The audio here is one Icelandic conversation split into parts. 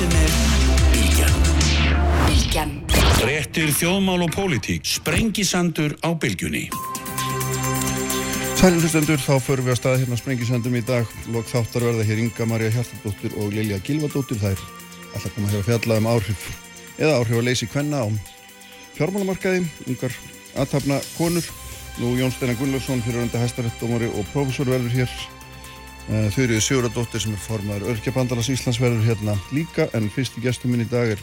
sem er Bilgjan. Bilgjan. Réttir þjóðmál og pólitík. Sprengisandur á Bilgjunni. Sælir hlustendur, þá förum við að staða hérna sprengisöndum í dag. Lok þáttar verða hér Inga Maria Hjartardóttir og Lilja Gilvadóttir. Það er alltaf koma hér að fjalla um áhrif eða áhrif að leysi kvenna á fjármálamarkaði, ungar aðtapna konur. Nú Jón Steinar Gunnlaugsson, fyrirönda hæstaréttdómari og profesor verður hér. Eh, Þurriði Siguradóttir sem er formaður Örkjabandalars Íslands verður hérna líka en fyrsti gestur minn í dag er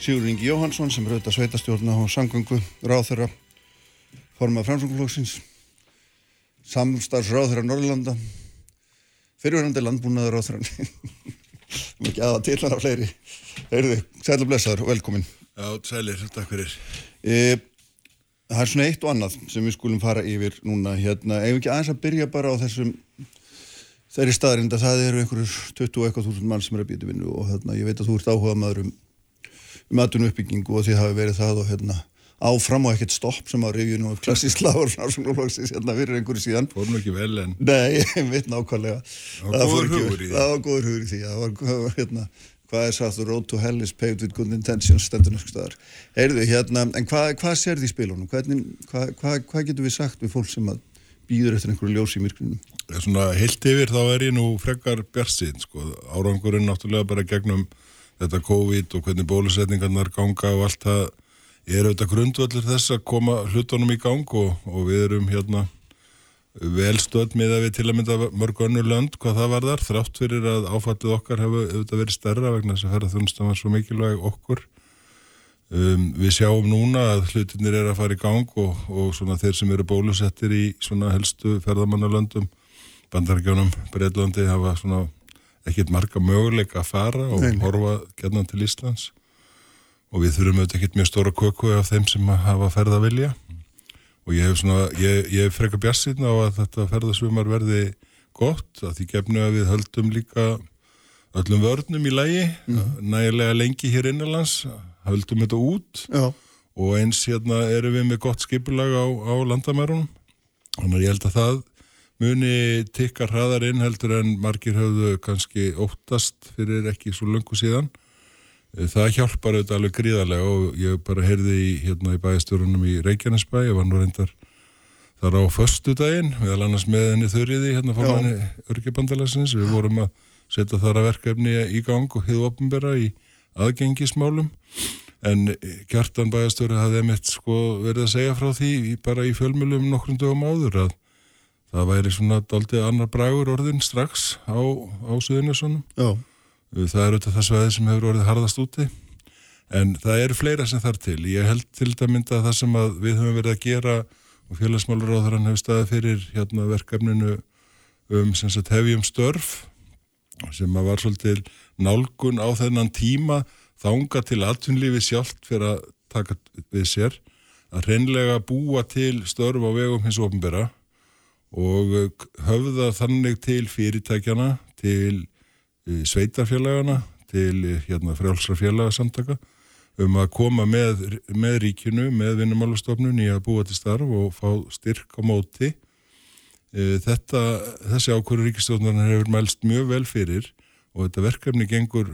Sigur Ingi Jóhansson sem er auðvitað sveitastjórna á sangöngu ráþurra formaður framsóknflóksins samstarfsráð þeirra Norrlanda fyrirverandi landbúnaður á mjög ekki aða til hana fleiri. Heyrðu, blessaður og velkomin. Já, sælir, takk fyrir. E, Það er svona eitt og annað sem við skulum fara yfir núna hérna, ef ekki aðeins að byrja bara á þessum þeirri staðrind að það eru einhverjur 20 og eitthvað þúsund mann sem er að býta vinnu og hérna, ég veit að þú ert áhugað maður um, um aðtunum uppbyggingu og því hafi verið það og hérna áfram og ekkert stopp sem á revjunum og klassísk lágur hérna fyrir einhverju síðan. Fórum ekki vel en Nei, ég veit nákvæmlega. Það var góður hugur í því. Það var góður hugur í því. Það var, hérna, hvað er sagt, the road to hell is paved with good intentions stendur nösku staðar. Heyrðu, hérna, en hvað, hvað sér því spilunum? Hvað, hvað, hvað getur við sagt við fólk sem að býður eftir einhverju ljós í myrkrinum? Svona heilt yfir þá er ég nú frekar bjarsinn sko. Árangurinn náttúrulega bara gegnum þetta COVID og hvernig bólusetningarnar ganga og allt það er auðvitað grundvöldur þess að koma hlutunum í gang og, og við erum hérna velstöld með að við til að mynda mörg önnur lönd hvað það var þar þrátt fyrir að áfallið okkar hefur auðvitað verið stærra vegna þess að ferðarþjónustan var svo mikilvæg okkur um, við sjáum núna að hlutinir er að fara í gang og, og svona þeir sem eru bólusettir í svona helstu ferðamannalöndum bandarækjónum, Breitlandi hafa svona ekkert marga möguleika að fara og Nein. horfa gætnan til Íslands og við þurfum auðvitað ekkert mjög stóra köku af þeim sem hafa ferða vilja og ég hef svona, ég, ég hef freka bjassinn á að þetta ferðasvumar verði gott, að því gefnu að við höldum líka öllum vörnum í lægi, mm. nægilega lengi hér innanlands, höldum þetta út. Já. og eins hérna erum við með gott skipulag á, á landamærunum, þannig að ég held að það muni tikkar hraðar inn heldur en margir höfðu kannski óttast fyrir ekki svo lungu síðan. Það hjálpar auðvitað alveg gríðarlega og ég bara heyrði í, hérna í bæjastjórunum í Reykjanesbæ, ég var nú reyndar þar á förstu daginn, meðal annars með henni þurriði, hérna fór henni örkjabandalagsins, við vorum að setja þar að verkefni í gang og hefðu opnbera í aðgengismálum en kjartan bæjastjóri hafði emitt sko verið að segja frá því bara í fjölmjölum nokkrum dögum áður að það væri svona doldið annar bragur orðin strax á, á Suðunissunum. Já. Það er auðvitað það svæði sem hefur orðið harðast úti. En það eru fleira sem þarf til. Ég held til þetta mynda að það sem að við höfum verið að gera og félagsmálur á þar hann hefur staðið fyrir hérna, verkefninu um sagt, hefjum störf sem var svolítið nálgun á þennan tíma þánga til atvinnlífi sjálft fyrir að taka við sér að reynlega búa til störf á vegum hins ofnbera og höfða þannig til fyrirtækjana til sveitarfélagana til hérna, frjálsra félagsamtaka um að koma með, með ríkinu, með vinnumálastofnun í að búa til starf og fá styrk á móti. Þetta, þessi ákvöru ríkistofnarnar hefur mælst mjög vel fyrir og þetta verkefni gengur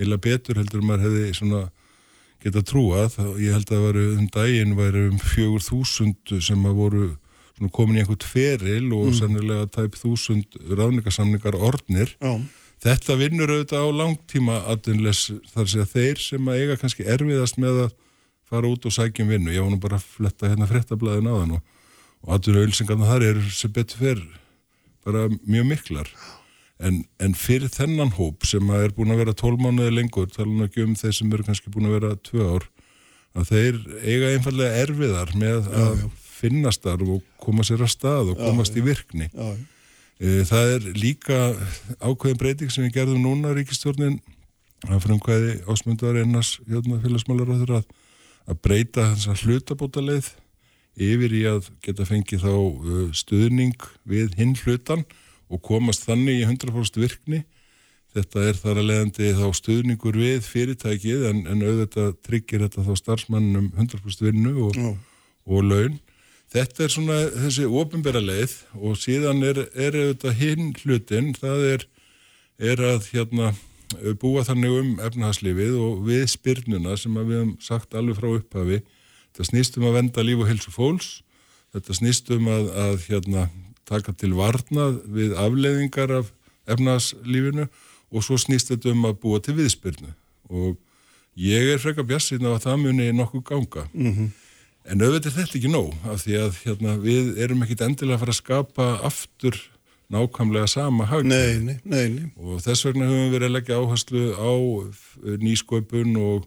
eila betur heldur að hefði svona geta trúað. Ég held að það varu um daginn væri um fjögur þúsund sem að voru komin í einhvert feril og mm. sannilega tæp þúsund ráningarsamningar ornir. Já. Þetta vinnur auðvitað á langtíma aðunles þar sé að þeir sem að eiga kannski erfiðast með að fara út og sækjum vinnu. Ég var nú bara að fletta hérna frettablaðin á þann og, og aðunauðilsingarna þar eru sem betur fyrr bara mjög miklar. En, en fyrir þennan hóp sem er búin að vera 12 mánuði lengur, tala nú ekki um þeir sem eru kannski búin að vera 2 ár, að þeir eiga einfallega erfiðar með að já, já finnast þar og koma sér að stað og komast já, í virkni. Já. E, það er líka ákveðin breyting sem við gerðum núna ríkistjórnin að frumkvæði ásmundar einnars hérna, félagsmálar á þeirra að breyta þess að hlutabóta leið yfir í að geta fengið þá stuðning við hinn hlutan og komast þannig í 100% virkni. Þetta er þar að leiðandi þá stuðningur við fyrirtækið en, en auðvitað tryggir þetta þá starfsmannum 100% vinnu og, og laun. Þetta er svona þessi ofinbæra leið og síðan er, er auðvitað hinn hlutin, það er, er að hérna búa þannig um efnahagslifið og við spyrnuna sem við hefum sagt alveg frá upphafi þetta snýst um að venda líf og helsu fólks þetta snýst um að, að hérna, taka til varnað við afleiðingar af efnahagslífinu og svo snýst þetta um að búa til viðspyrnu. Og ég er freka bjassinn af að það muni nokkuð ganga. Mm -hmm. en auðvitað er þetta ekki nóg af því að hérna, við erum ekkit endilega að fara að skapa aftur nákvæmlega sama hagkerfi. Og þess vegna höfum við verið að leggja áherslu á nýsköpun og,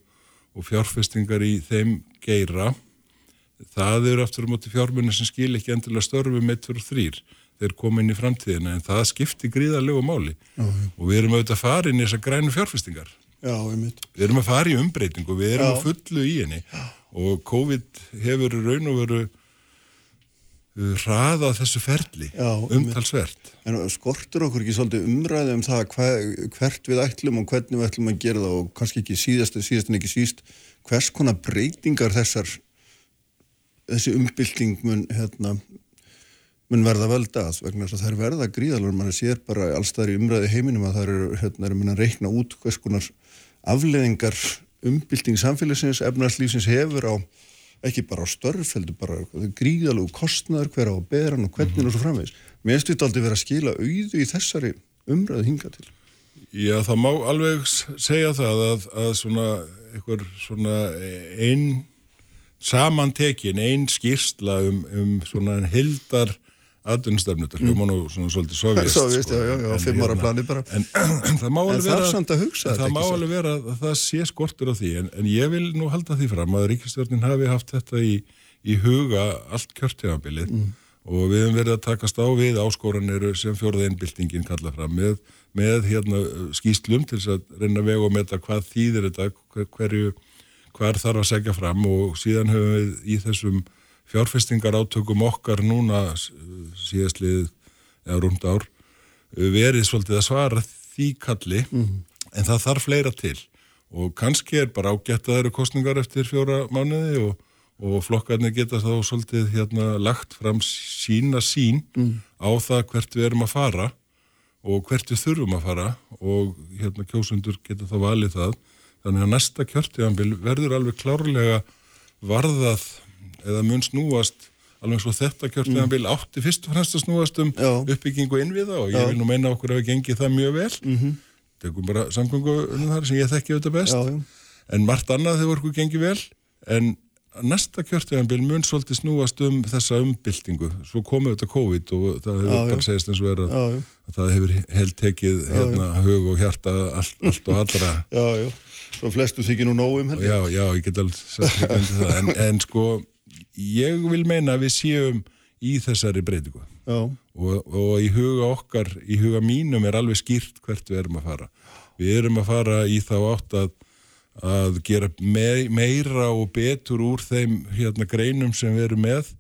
og fjárfestingar í þeim geira það eru aftur á móti fjármunni sem skil ekki endilega störfum 1, 2 og 3 þeir koma inn í framtíðina en það skiptir gríðarlegu máli. Já, já. og við erum auðvitað að fara inn í þessar grænu fjárfestingar. Já, við erum að fara í umbreytingu við erum að fullu í henni. Og COVID hefur raun og veru hraða þessu ferli umtalsvert. En skortur okkur ekki svolítið umræði um það hver, hvert við ætlum og hvernig við ætlum að gera það? Og kannski ekki síðast, síðast en ekki síst hvers konar breytingar þessar þessi umbylting mun, hérna, mun verða völdað vegna þess að það er verða gríðalur mann sér bara allstaðar í umræði heiminum að það eru hérna, er að reikna út hvers konar afleðingar umbylting samfélagsins, efnarslýfsins hefur á ekki bara á störf, heldur bara gríðalög kostnæður, hver á að bera og hvernig mm -hmm. og svo framvegs. Mér finnst þetta aldrei verið að skila auðu í þessari umræðu hinga til. Já, það má alveg segja það að, að svona, einhver svona einn samantekin, einn skýrsla um, um svona hildar aðunstafnu, þetta hljóma nú svona svolítið sovjast. Sovjast, já, já, já, fimm ára hérna, plani bara. En, en það má alveg vera, það, það má alveg vera að það sé skortur á því, en, en ég vil nú halda því fram að Ríkistjórnin hafi haft þetta í, í huga allt kjörtíðanbilið mm. og við hefum verið að takast á við áskoranir sem fjórðeinbildingin kalla fram með, með hérna, skýslum til að reyna vega og meta hvað þýðir þetta, hver, hverju, hver þarf að segja fram og síðan höfum við í þessum fjárfestingar átökum okkar núna síðastlið eða rúnd ár verið svolítið að svara því kalli mm -hmm. en það þarf fleira til og kannski er bara ágætt að það eru kostningar eftir fjóra mánuði og, og flokkarnir geta þá svolítið hérna lagt fram sína sín mm. á það hvert við erum að fara og hvert við þurfum að fara og hérna kjósundur geta þá valið það þannig að næsta kjörtíðanbíl verður alveg klárlega varðað eða mun snúast alveg svo þetta kjörtíðanbíl mm. átti fyrst og fremst að snúast um já. uppbyggingu innviða og ég já. vil nú meina okkur að við gengið það mjög vel. Mm -hmm. tegum bara samgöngu um þar sem ég þekki auðvitað best. Já, en margt annað hefur okkur gengið vel. En næsta kjörtíðanbíl mun svolítið snúast um þessa umbyltingu. Svo komið þetta COVID og það hefur bara segist eins og verið að, að það hefur held tekið hérna, hug og hjarta allt, allt og allra svo flestu þykir nú nógum Já, já, ég get alveg sagt en, en sko ég vil meina að við séum í þessari breytingu. Og, og í huga okkar, í huga mínum er alveg skýrt hvert við erum að fara. Við erum að fara í þá átt að, að gera me, meira og betur úr þeim hérna, greinum sem við erum með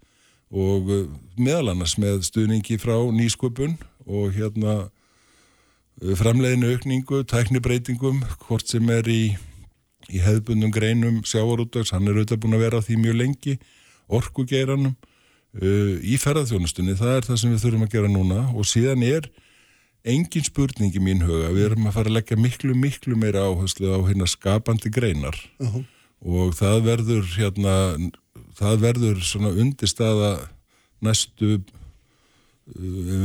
og uh, meðal annars með stuðningi frá nýsköpun og hérna framleiðinu aukningu, tæknibreitingum hvort sem er í, í hefðbundum greinum sjávarútdags, hann er auðvitað búin að vera á því mjög lengi orkugeiranum uh, í ferðarþjónustunni, það er það sem við þurfum að gera núna. Og síðan er engin spurning í mín huga, við erum að fara að leggja miklu, miklu meira áherslu á hérna skapandi greinar. Uh -huh. og það verður hérna, það verður svona undirstaða næstu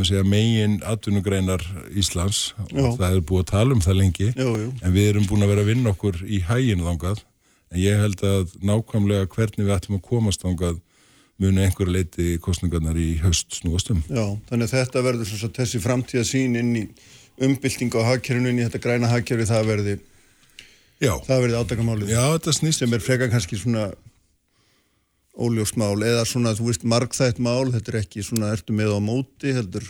segja, megin atvinnugreinar Íslands og já. það er búið að tala um það lengi já, já. en við erum búin að vera að vinna okkur í hægin þangað en ég held að nákvæmlega hvernig við ætlum að komast ángað muni einhver leiti kostningarnar í haust snúastum. Já, þannig að þetta verður svo þessi framtíða sín inn í umbylting á hagkerfinu, inn í þetta græna hagkerfi, það verði Já. það verði ádagamálið. Já, þetta snýst. Sem er freka kannski svona óljósmál eða svona, þú veist, margþætt mál, þetta er ekki svona, ertu með á móti, heldur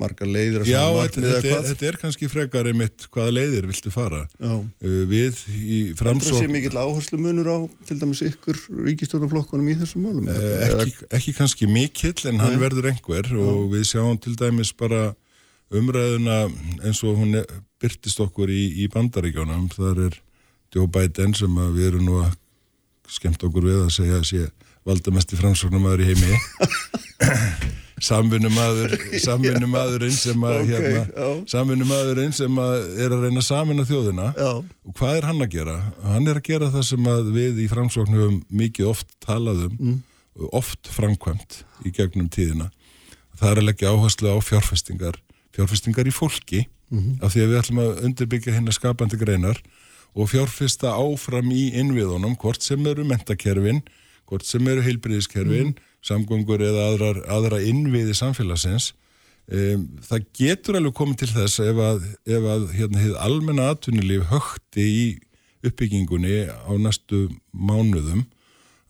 margar leiðir Já, þetta, þetta, er, þetta er kannski frekar einmitt hvaða leiðir viltu fara. Uh, við í framsók Það sé mikill áherslu munur á til dæmis ykkur ríkistjónaflokkunum í þessum málum uh, ekki, ekki kannski mikill en hann Nei. verður einhver Já. og við sjáum til dæmis bara umræðuna eins og hún byrtist okkur í, í bandaríkjónum þar er Joe Biden sem við erum nú að skemmt okkur við að segja að sé valdamesti framsóknum aður í heimi samvinnumadur samvinnumadurinn sem að Ok, hérna, já. samvinnumadurinn sem að er að reyna að samina þjóðina Já. og hvað er hann að gera? Hann er að gera það sem að við í framsóknu höfum mikið oft talað um Mm. oft framkvæmt í gegnum tíðina það er að leggja áherslu á fjárfestingar fjárfestingar í fólki Mhm. af því að við ætlum að undirbyggja hérna skapandi greinar og fjárfesta áfram í innviðunum, hvort sem eru mentakerfin, hvort sem eru heilbriðiskerfin, samgöngur eða aðrar, aðra innviði samfélagsins. Um, það getur alveg komið til þess ef að, ef að hérna, almenna atvinnulíf högti í uppbyggingunni á næstu mánuðum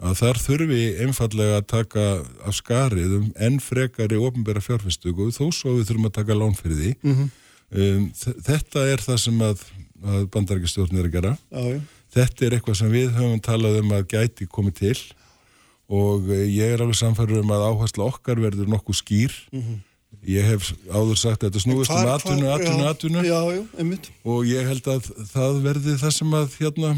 að þar þurfi einfallega að taka af skarið um enn frekari ofnbæra fjárfestugu þó svo við þurfum að taka lán fyrir því. um, þ- þetta er það sem að, að bandarækistjórn er að gera. Já. Þetta er eitthvað sem við höfum talað um að gæti komið til og eh, ég er alveg samfærður um að áhersla okkar verður nokkuð skýr. Ég hef áður sagt að þetta snúist um Hvar- atvinnu, hvar- atvinnu, já, atvinnu Já, og ég held að það verði það sem að hérna,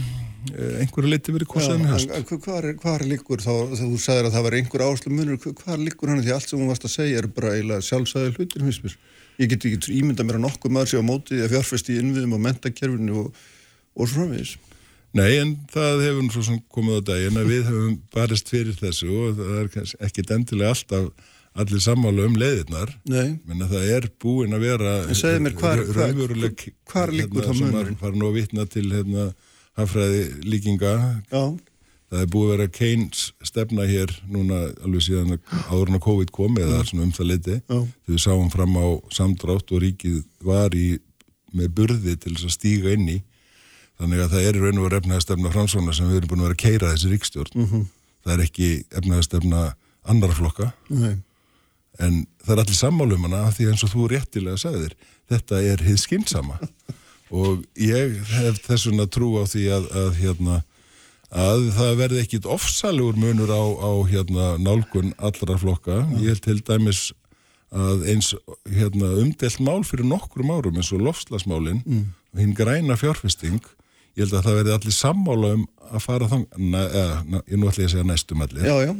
eh, einhverju leiti verið kosið um hvar, er- liggur þá, þú sagðir að það var einhver áherslu munur, hvar liggur hann því allt sem hún varst að segja er bara sjálfsæði hlutir. Ég get ekki ímynda mér að nokkuð maður sé á móti því að fjárfesti í innviðum og mentakerfinu og, og svo framvegis. Nei, en það hefur nú svo sem komið á daginn að við höfum barist fyrir þessu og það er kannski ekkit endilega alltaf allir sammála um leiðirnar. Nei. Menna það er búin að vera En segðu mér, hvar- ra- hvar- raunveruleg hvar liggur þá sem var- fara nú að vitna til hérna, hafræði líkinga Já, það er búið að vera Keynes stefna hér núna alveg síðan áður en að COVID kom eða svona um það leiti Já. þegar við sáum fram á samdrátt og ríkið var í með burði til þess að stíga inn í þannig að það er í raun og veru efnaðastefna framsvona sem við erum búin að vera að keira þessi ríkstjórn Mhm. það er ekki efnaðastefna annar flokka nei. en það er allir sammálum hana af því eins og þú réttilega sagðir þetta er hið skynsama og ég hef þessuna trú á því að, að hérna að það verði ekkit ofsalugur munur á, á hérna nálgun allra flokka. Ég held til dæmis að eins hérna, umdelt mál fyrir nokkrum árum eins og lofslagsmálin og hinn græna fjárfesting ég held að það verði allir sammála um að fara na, ég nú ætla ég að segja næstum allir. Já, já.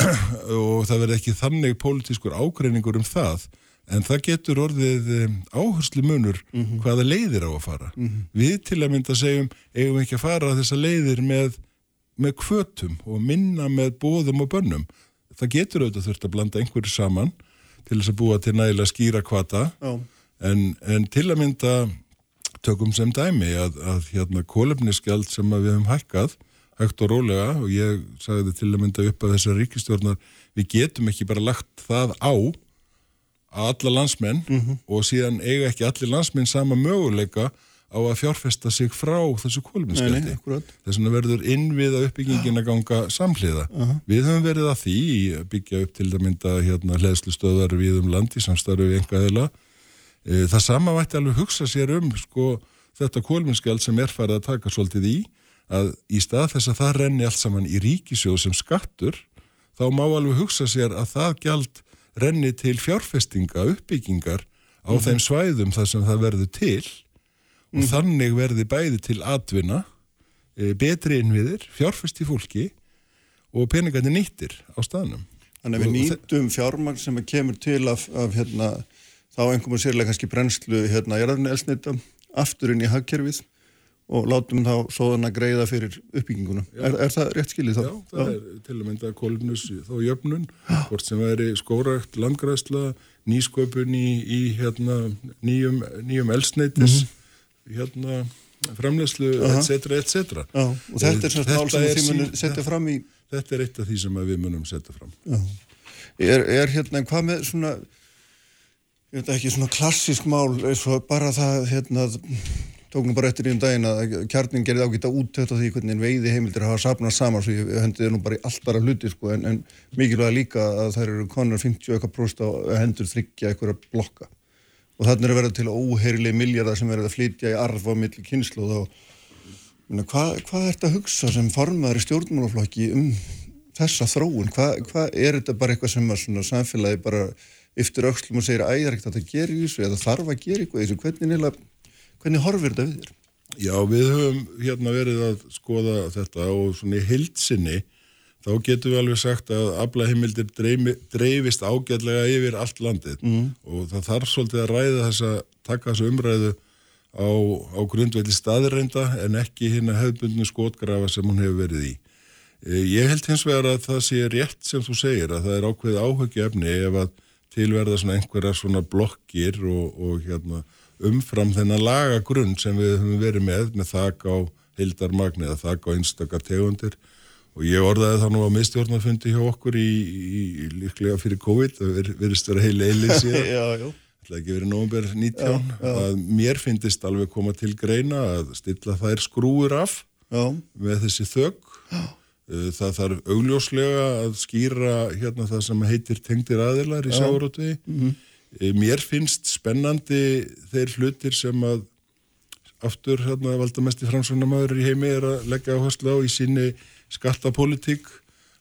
og það verði ekki þannig pólitískur ágreiningur um það en það getur orðið áherslu munur hvaða leiðir á að fara. Við til að mynda segjum eigum ekki að fara þessa leiðir með, með kvötum og minna með bóðum og bönnum? Það getur auðvitað þurft að blanda einhverju saman til þess að búa til nægilega skýra kvata Já. en, en til að mynda tökum sem dæmi að, að hérna kólefniskjald sem við höfum hækkað hægt og rólega og ég sagði til að mynda upp að þessar ríkistjórnar við getum ekki bara lagt það á að alla landsmenn og síðan eiga ekki allir landsmenn sama möguleika á að fjárfesta sig frá þessu akkurat. þess vegna verður innviða uppbyggingin að ganga samhliða. Við höfum verið að því að byggja upp til að mynda hérna hleðslustöðar við um landi samstarfi við engaðila. Það sama mætti alveg hugsa sér um sko þetta kólminskjald sem er farið að taka svolítið í að í stað þess að það renni allt saman í ríkisjóð sem skattur þá má alveg hugsa sér að það gjald renni til fjárfestinga uppbyggingar á þeim svæðum þar sem það verður til. Og þannig verði bæði til atvinna, e, betri innviðir, fjárfest í fólki og peningandi nýttir á staðnum. Þannig að við Og nýtum fjármagn sem kemur til af, af hérna, þá einhverjum sérlega kannski brennslu hérna, jarðarni elsnita aftur inn í hagkerfið og látum þá svoðan að greiða fyrir uppbygginguna. Er, er það rétt skilið þá? Já, það er til að mynda kolumnus þó jöfnun, hvort sem væri skórakt, landgræsla, nýsköpun í, í hérna, nýjum, nýjum elsneitis, hérna, framleyslu, etc., etc. Já, og þetta er svona mál sem þið munum setja fram í, Þetta er eitt af því sem við munum setja fram. er, er hérna, en hvað með svona, ég veit ekki, svona klassísk mál, eins og bara það, hérna, tóknum bara eftir í um daginn að kjarnin gerði ágæta út þetta því hvernig veiði heimildir hafa sapnað saman svo ég hendiði nú bara í allt bara hluti sko en, en mikilvæga líka að þær eru konar 50 eitthvað próst á hendur þryggja eitthvað blokka og þannig er að vera til óheirileg miljardar sem verður að flytja í arf á milli kynslu og þá hvað, hvað ert að hugsa sem formaður í stjórnmálaflokki um þessa þróun? Hvað, hvað er þetta bara eitthvað sem að svona samfélagi bara yftir aukslum og segir að æðar ekkert að þetta gerir þessu eða þarf að gera eitthvað þessu? Hvernig, neila, hvernig horfir þetta við þér? Já, við höfum hérna verið að skoða þetta og svona í heilsinni þá getum við alveg sagt að aflaheimildir dreifist ágætlega yfir allt landið mm. og það þarf svolítið að ræða þess að taka þessu umræðu á, á grundvelli staðreinda en ekki hérna hefðbundinu skotgrafa sem hún hefur verið í. E, ég held hins vegar að það sé rétt sem þú segir að það er ákveð áhugja efni ef að tilverða svona einhverja svona blokkir og, og hérna, umfram þennan lagagrunn sem við höfum verið með með þak á hildarmagni eða þak á einstakar tegundir. Og ég orðaði það nú á miðstjórnafundi hjá okkur í, í, í líklega fyrir COVID, það ver, verist vera heil eilið síðan, það ekki verið nógumber 19, já, já. að mér finnist alveg koma til greina að stilla þær skrúur af já. með þessi þögg, uh, það þarf augljóslega að skýra hérna það sem heitir tengdir aðilar í sárótvi, mm -hmm. Uh, mér finnst spennandi þeir hlutir sem að aftur hérna valdamesti framsvögnamaður í heimi er að leggja áherslu á í síni skattapolítík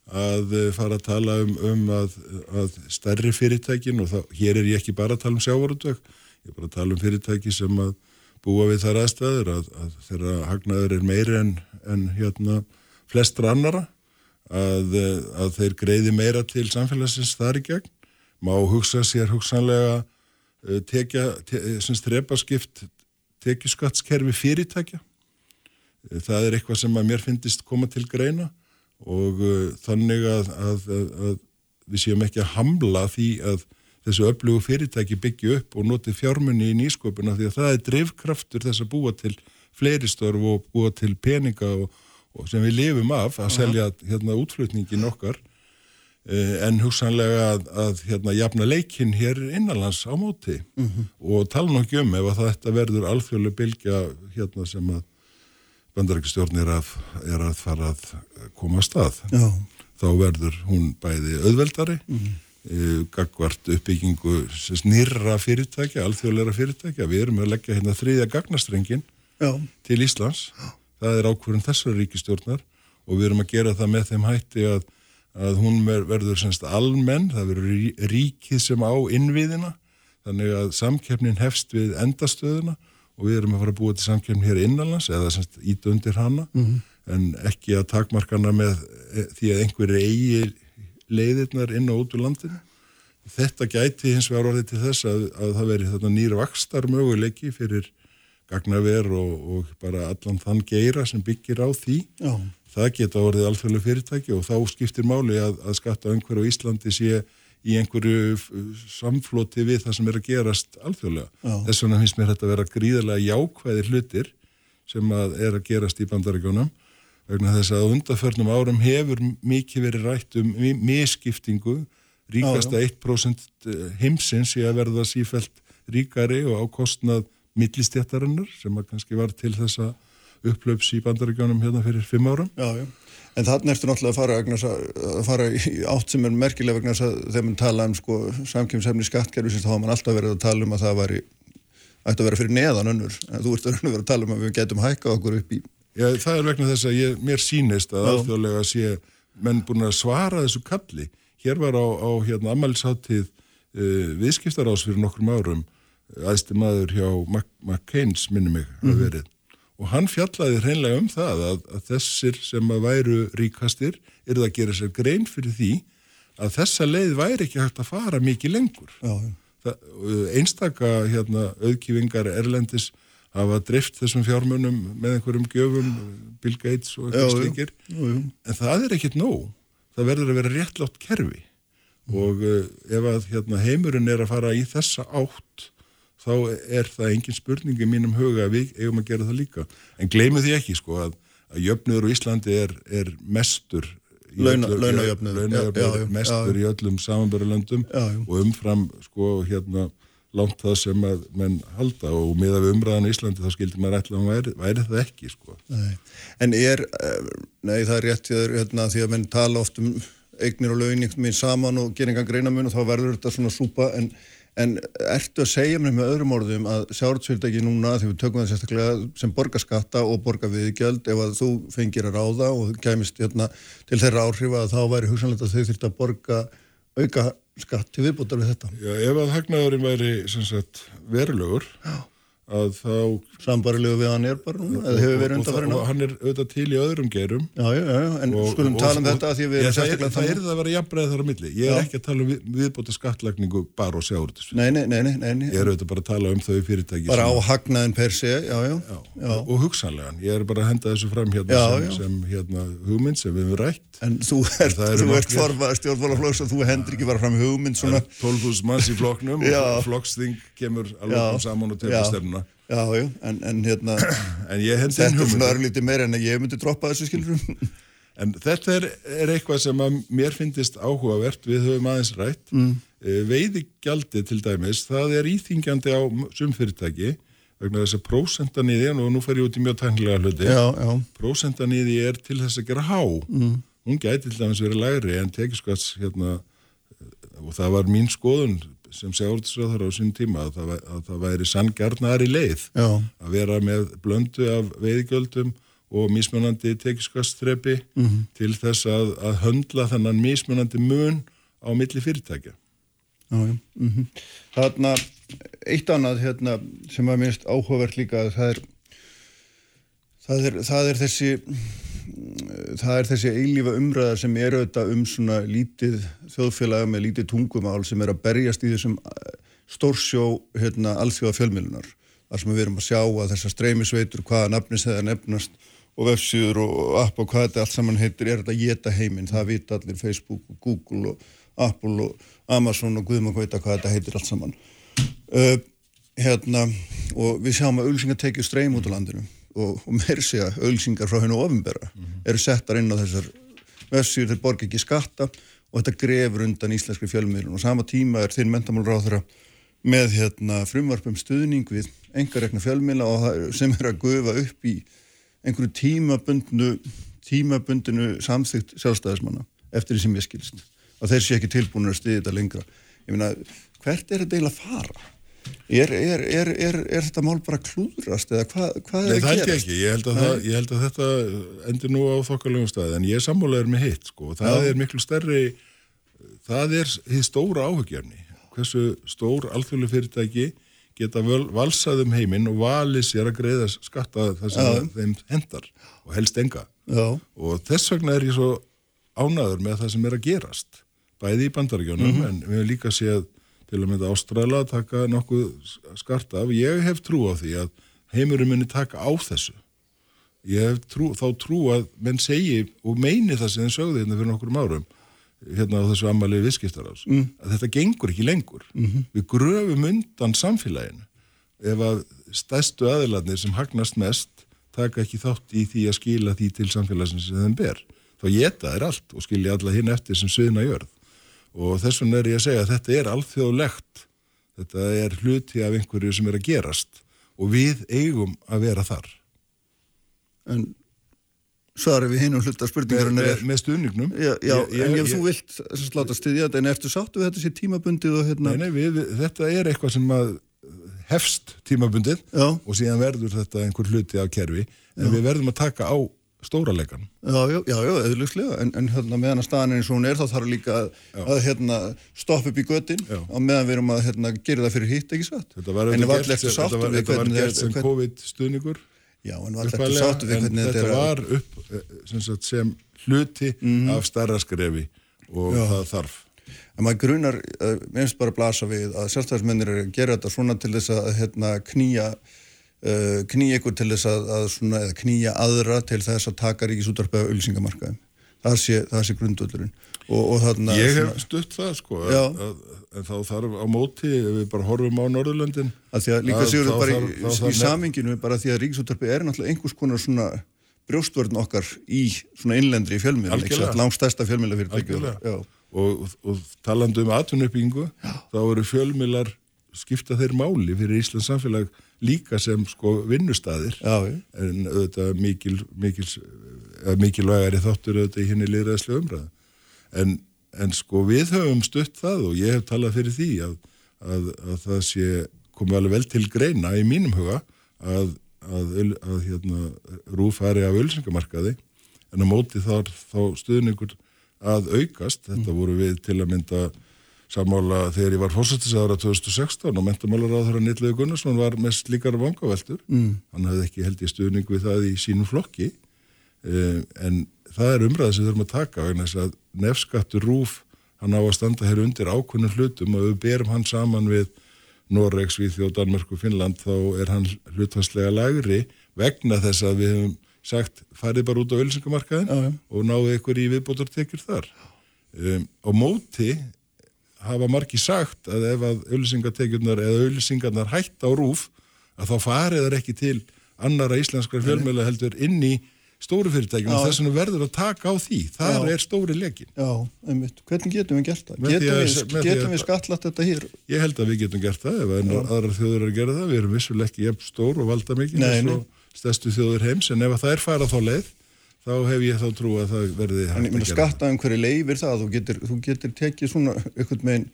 að eh, fara að tala um, um að, að stærri fyrirtækin og það, hér er ég ekki bara að tala um sjávarútvögg, ég er bara að tala um fyrirtæki sem að búa við þar aðstæður að, að þeirra hagnaður er meiri en, en hérna flestra annara að, eh, að þeir greiði meira til samfélagsins þar í gegn má hugsa sér hugsanlega eh, tekja, te, sem strepaskipt tekjuskattskerfi fyrirtækja. Það er eitthvað sem að mér finnist koma til greina og þannig að, að, að, við séum ekki að hamla því að þessu öflugu fyrirtæki byggja upp og noti fjármunni í nýsköpuna því að það er drivkraftur þess að búa til fleiri störf og búa til peninga og, og sem við lifum af að selja hérna útflutningin okkar en hugsanlega að, að hérna jafna leikinn hér innanlands á móti mhm. -huh. og tala nokkið um ef að þetta verður alþjóðlega bylgja hérna sem að bandarækistjórn er, er að fara að koma að stað Já. þá verður hún bæði auðveldari mm. e, gagvart uppbyggingu nýra fyrirtækja, alþjóðleira fyrirtækja við erum að leggja hérna þriðja gagnastrengin Já. til Íslands Já. það er ákvörðun þessar ríkistjórnar og við erum að gera það með þeim hætti að, að hún verður semst almenn, það verður ríkið sem á innviðina þannig að samkeppnin hefst við endastöðuna og við erum að fara að búa til samkjöfn hér innanlands eða semst ít undir hana mm -hmm. en ekki að takmarkana með e, því að einhverju eigi leiðirnar inn og út úr landinu. Þetta gæti hins vegar orðið til þess að, að það veri þarna nýra vakstar möguleiki fyrir gagnaver og, og bara allan þann geira sem byggir á því. Já. Það geta orðið alþjóðlega fyrirtæki og þá skiptir máli að, að skatta einhverju á Íslandi sé í einhverju samfloti við það sem er að gerast alþjóðlega. Já. Þess vegna finnst mér þetta að vera gríðarlega jákvæðir hlutir sem að er að gerast í bandaríkjónum vegna þess að undarförnum árum hefur mikið verið rætt um miskiptingu, ríkasta 1% eh, heimsins í að verða sífælt ríkari og ákostnað millistjættarinnar sem að kannski var til þessa upplöps í bandaríkjónum hérna fyrir fimm árum. Já, já. En þannig ertu náttúrulega að fara, að fara í átt sem er merkilega vegna þess að þegar mann tala um sko, samkjömsefni skattkerfi þá hafa mann alltaf verið að tala um að það væri ætti að vera fyrir neðan önnur en þú ert að vera að tala um að við getum hækka okkur upp í Já, það er vegna þess að ég, mér sínist að alþjóðlega sé menn búin að svara þessu kalli hér var á, á hérna ammælsháttið uh, eh, viðskiptarás fyrir nokkrum árum aðstu maður hjá McCain's minni mig að mhm. verið og hann fjallaði hreinlega um það að, að þessir sem að væru ríkastir er það að gera sér grein fyrir því að þessa leið væri ekki hægt að fara mikið lengur. Það, uh, einstaka hérna, auðkífingar erlendis hafa drift þessum fjármunum með einhverjum gjöfum, Bill Gates og eitthvað slíkir, en það er ekkit nóg. Það verður að vera réttlátt kerfi mm. og uh, ef að hérna, heimurinn er að fara í þessa átt þá er það engin spurning í mínum huga að við eigum að gera það líka. En gleimu því ekki sko að, að jöfnur á Íslandi er, er mestur launajöfnur mestur já, í öllum samanbörulöndum og umfram sko hérna langt það sem að menn halda og með að við umræðan í Íslandi þá skildi maður ætla að væri, væri það ekki sko. Nei. En er, eh, nei það er rétt hérna, því að menn tala oft um eignir og launing minn saman og geringan greina mun og þá verður þetta svona súpa en En ertu að segja mér með öðrum orðum að sjártsfyrirtæki núna, því við tökum það sérstaklega sem borgarskatta og borgarviðgjöld, ef að þú fengir að ráða og kemist hérna, til þeirra áhrif að þá væri hugsanlegt að þau þurft að borga auka skatt til viðbútar við þetta? Já, ef að hagnaðurinn væri sagt, verulegur, Já. Að þá Sambarilegu við hann er bara núna, eða hefur verið undanfærin og, og hann er auðvitað til í öðrum gerum Já, já, já, en og, skulum og- tala um og- þetta að því við erum er, sérstaklega það er það að vera jafnbreið þar á milli. Ég er ekki að tala um við, viðbóta skattlagningu bara og sjáurðis Nei, nei, nei, nei, ég er auðvitað bara að tala um þau fyrirtæki bara á hagnaðin per já. og hugsanlegan. Ég er bara að henda þessu fram hérna sem, sem hérna, hugmynd sem við hefum rætt. En þú ert, formaður stjórnmálaflokks og þú hendur ekki bara fram hugmynd svona, 12.000 manns í flokknum Já. og flokksþing kemur alveg saman og Já. já, en, en hérna, en þetta er svona örlítið meira en ég myndi droppa þessu skilur. En þetta er, er eitthvað sem að mér finnist áhugavert, við höfum aðeins rætt. Mm. Veiðigjaldi til dæmis, það er íþingjandi á sumfyrirtæki vegna þess að prósentan í því, og nú fer ég út í mjög tæknilega hluti, prósentan í því er til þess að gera há. Mm. Hún gæti til dæmis verið lægri en tekiskats hérna, og það var mín skoðun sem segurðsraðar á sín tíma að það, að það væri sanngjarnari leið já, að vera með blöndu af veiðgjöldum og mismunandi tekiskastrepi Mhm. til þess að, að höndla þennan mismunandi mun á milli fyrirtækja. já, já. Mm Þarna, eitt annað hérna, sem að minnst áhugavert líka, það er, það er, það er þessi, það er þessi eilífa umræða sem er auðvitað um svona lítið þjóðfélag með lítið tungumál sem er að berjast í þessum eh, stórsjó hérna, alþjóða fjölmilunar þar sem við erum að sjá að þessar streymisveitur hvaða nafnis þeirra nefnast og vefsíður og app og hvað þetta allt saman heitir er þetta að geta heiminn, það vita allir Facebook og Google og Apple og Amazon og Guðmann veit að hvað þetta heitir allt saman. Uh, hérna og við sjáum að auðlýsingar tekið streym út á landinu og, og meir segja auðlýsingar frá hennu ofinbera eru settar inn á þessar vefsíður þeir borga ekki skatta og þetta grefur undan íslenskri fjölmiðlun. Og sama tíma er þinn mentamálráðara með hérna frumvarpum stuðning við engarekna fjölmiðla og sem er að gufa upp í einhverju tímabundnu tímabundinu samþygt sjálfstæðismanna eftir því sem ég skilst og þeir sé ekki tilbúinir að stiði þetta lengra. Ég meina, hvert er þetta eiginlega að fara? Er, er, er, er, er þetta mál bara klúðrast eða hvað, hvað Nei, er það að held ég gerast? ekki. Ég held að, það, ég held að þetta endur nú á þokkalegum staði, en ég er sammálaður með hitt, sko. og Það Já. er miklu stærri, það er því stóra áhugjörni. Hversu stór alþjóðlega fyrirtæki geta völ, valsað um heiminn og valið sér að greiða skatta það sem Já. þeim hendar og helst enga. Já, Og þess vegna er ég svo ánaður með það sem er að gerast, bæði í bandaríkjónum, Mhm. en við hefum líka séð til að mynda Ástrala að taka nokkuð skart af. Ég hef trú á því að heimurinn muni taka á þessu. Ég hef trú, þá trú að menn segi og meini það sem þeim sögðu hérna fyrir nokkur árum, hérna á þessu ammaliði viðskiptarás, mm. að þetta gengur ekki lengur. -hmm. Við gröfum undan samfélaginu ef að stærstu aðilarnir sem hagnast mest taka ekki þátt í því að skila því til samfélagsins sem þeim ber. Þá geta þeir allt og skilja alla hinn eftir sem suðna jörð. Og þess vegna er ég að segja að þetta er alþjóðlegt. Þetta er hluti af einhverju sem er að gerast og við eigum að vera þar. en svarið við hinum hluta Með, spurningarinnar með, er með stuðningnum. Já, já Ég- en ég- ef þú vilt þess að láta styðja þetta, en ertu sáttu við þetta sé tímabundið og hérna Nei, nei, við, við, þetta er eitthvað sem að hefst tímabundið Já. og síðan verður þetta einhver hluti af kerfi en við verðum að taka á stóraleikan. Já, já, já, já, eðluslega, en, en hérna meðan að staðan eins og hún er þá þarf líka að, að hérna, stoppa upp í göttin og meðan við erum að hérna, gera það fyrir hitt, ekki satt? Þetta var, auðvitað var gert sem- þetta þetta COVID-stuðningur. Já, en var upphaflega, sáttu við hvernig þetta þetta er að- var upp eh, sem, sagt, sem hluti af stærra skrefi og Já. það þarf. En maður grunar, uh, minnst bara blasa við að sjálfstæðismennir eru að gera þetta svona til þess að hérna, knýja uh, knýja ykkur til þess að, að svona, eða knýja aðra til þess að taka ríkisútvarpið af ölsingamarkaðum. Það sé, sé grundvöldurinn. Ég svona, hef stutt það sko, að, að, en þá þarf á móti, ef við bara horfum á Norðurlöndin, líka að séu þá bara í, í þarf- saminginu bara því að ríkisútvarpið er náttúrulega einhvers konar svona brjóstvörn okkar í svona innlendri fjölmiðla, Algjörlega. langstæsta fjölmiðlafyrirtæki. Algjörlega. Já. og, og talandi um atvinnuppbyggingu þá eru fjölmiðlar skipta þeir máli fyrir Íslands samfélag líka sem sko vinnustæðir en auðvitað mikil, mikil, mikilvægari þáttur auðvitað í henni liðræðslega umræða en, en sko við höfum stutt það og ég hef talað fyrir því að, að, að það sé komið alveg vel til greina í mínum huga að, að, hérna, rúf fari af ölsingamarkaði en á móti þar þá stuðningur að aukast, þetta voru við til að mynda sammála þegar ég var fórsættisára 2016 og mentamálar á þeirra Nýtlega Gunnarsson var mest líkar vangaveltur. Mm. Hann hafði ekki held í stuðning við það í sínum flokki uh, en það er umræðið sem þurfum að taka vegna þess að nefskattur rúf hann á að standa hér undir ákunnum hlutum og við berum hann saman við Noreg, Svíþjóð, Danmörk og Finnland þá er hann hlutvarslega lagri vegna þess að við hefum sagt farið bara út á ölsingamarkaðin og náðu ykkur í viðbótartekjur þar. Um, á móti hafa margi sagt að ef að ölsingatekjurnar eða ölsingarnar hætt á rúf að þá farið þar ekki til annara íslenskar fjölmjöla heldur inn í stóru fyrirtækjum og þess vegna verður að taka á því. Þar Já. er stóri lekin. Já, einmitt. Hvernig getum við gert það? Með Getum að- við, getum við skattlagt þetta hér? Ég held að við getum gert það ef enn aðrar þjóður er að gera það. Við erum vissulega ekki jafn stór og valda mikið stærstu þjóður heims en ef að það er farað þá leið þá hef ég þá trú að það verði hægt að gera skatta um hverju leifir það, þú getur, þú getur tekið svona einhvern megin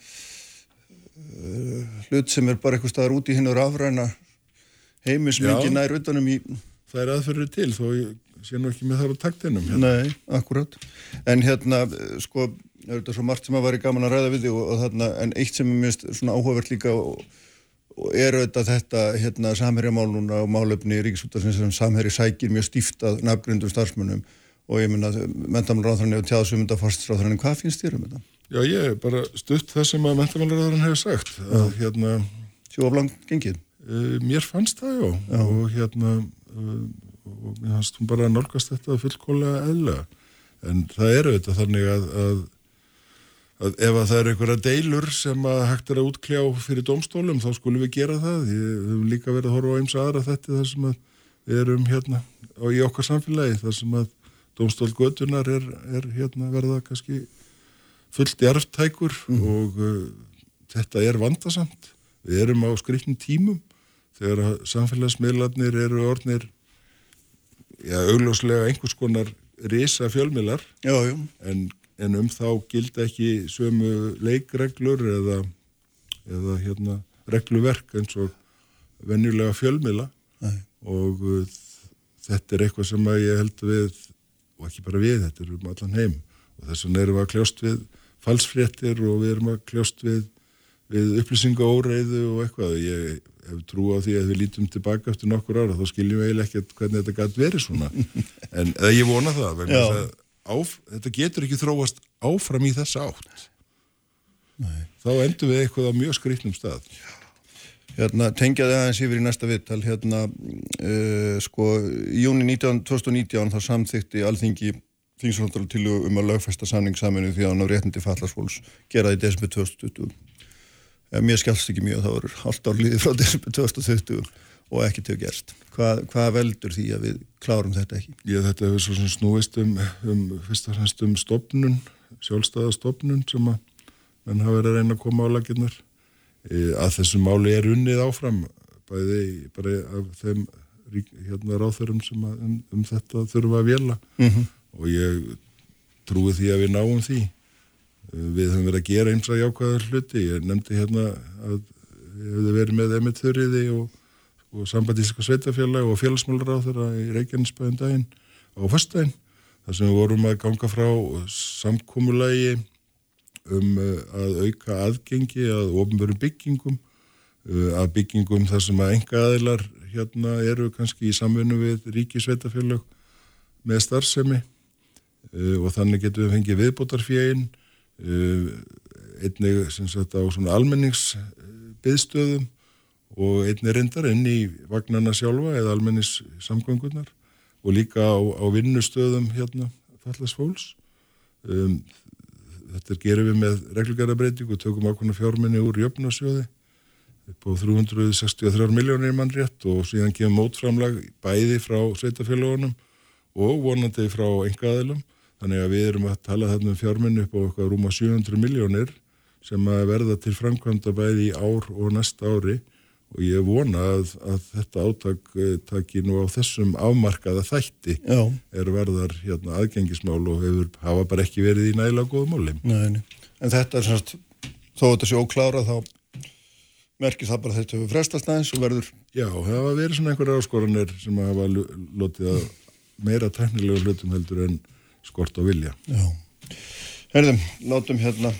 uh, hlut sem er bara eitthvað staðar út í hinn og rafræna heimi sem Já. ekki nær utanum í, það. Það er aðferður til þó ég sé nú ekki með þar á taktinum. Hérna. nei, akkurat. En hérna, eh, sko, er þetta svo margt sem að væri gaman að ræða við þig og, og þarna, en eitt sem er mjög svona áhugavert líka og er auðvitað þetta hérna samherjamál núna og málefni ríkisútarsins sem samherji sækir mjög stíft að nafngrindum starfsmönnum og ég minna, mentamálráðarinn og tjáðsumunda fórstinsráðarinn, hvað finnst þér um þetta? Já, ég er bara stutt það sem að mentamálaráðurinn hefur sagt að hérna, Sjóflang gengið? uh, mér fannst það já, Já. og hérna uh, og mér fannst hún bara að nálgast þetta fullkólega eðlega en það eru þetta þannig að, að að ef að það eru einhverja deilur sem að hægt er að útkljá fyrir domstólum þá skulum við gera það. Við höfum líka verið að horfa á eins aðra þetta þar sem að við erum hérna á í okkar samfélagi þar sem að domstól götunar er, er hérna verða kannski fullt jarftækur og uh, þetta er vandasamt. Við erum á skrifnum tímum þegar samfélagsmiðlarnir eru orðnir já, augljóslega einhvers konar risa fjölmiðlar en, en um þá gilda ekki sömu leikreglur eða, eða hérna, regluverk eins og venjulega fjölmiðla. Nei. og uh, þetta er eitthvað sem að ég held við og ekki bara við, þetta er um allan heim. Og þess vegna erum við að kljást við falsfréttir og við erum að kljást við, við upplýsingaóreiðu og eitthvað. Ég hef trú á því að við lítum tilbaka eftir nokkur ára þá skiljum við eiginlega ekkert hvernig þetta gæti verið svona. En ég vona það vegna þess að áf, þetta getur ekki þróast áfram í þessa átt. Nei. þá endur við eitthvað á mjög skrýtnum stað. Hérna, tengjaði aðeins yfir í næsta vittal, hérna, uh, sko, í júni 19, 2019 þá samþykti alþingi þingsvöldalu til um að lögfesta samning saminu því að hann á réttindi fallarsfólks geraði desember 2020. Ef mér skjálst ekki mjög, þá voru halvt ár líði frá desember 2020 og ekkert hefur gerst. Hvað, hvað veldur því að við klárum þetta ekki? Ég þetta hefur svo sem snúist um, um fyrst og fremst um stopnun, sjálfstæða stopnun sem að menn hafa verið að reyna að koma á laginnar. E, að þessu máli er unnið áfram, bæði bara af þeim hérna ráþurum sem að, um, um þetta þurfa að vela Mm og ég trúi því að við náum því. E, við höfum verið að gera eins að jákvæðar hluti. Ég nefndi hérna að ég hefði verið með Emmett Þurriði og, og sambandíska sveitafélag og félagsmálur á þeirra í Reykjanesbæðin daginn á föstudaginn þar sem við vorum að ganga frá samkúmulagi um uh, að auka aðgengi að ofnbörum byggingum uh, að byggingum þar sem að enga aðilar hérna eru kannski í samvinnu við ríki sveitafélag með starfsemi uh, og þannig getum við fengið viðbótarfjegin uh, einnig sem sagt á svona almenningsbyðstöðum og einnig reyndar inn í vagnarna sjálfa eða almennis samgöngunar og líka á, á vinnustöðum hérna fallast fólks. Um, þetta gerum við með reglugarabreiting og tökum ákveðna fjárminni úr jöfnarsjóði upp á 363 miljónir mann rétt og síðan kemur mótframlag bæði frá sveitafélagunum og vonandi frá engaðilum þannig að við erum að tala þarna um fjárminni upp á eitthvað rúma 700 miljónir sem að verða til framkvæmda bæði í ár og næsta ári og ég vona að, að þetta átak eh, taki nú á þessum afmarkaða þætti Já, er verðar hérna, aðgengismál og hefur hafa bara ekki verið í nægilega góða nei. En þetta er semst, þó þetta sé óklára þá merkir það bara að þetta hefur frestast aðeins og verður Já, það hafa verið svona einhverja áskoranir sem hafa lotið að meira teknilega hlutum heldur en skort á vilja. Já. Herðum, látum hérna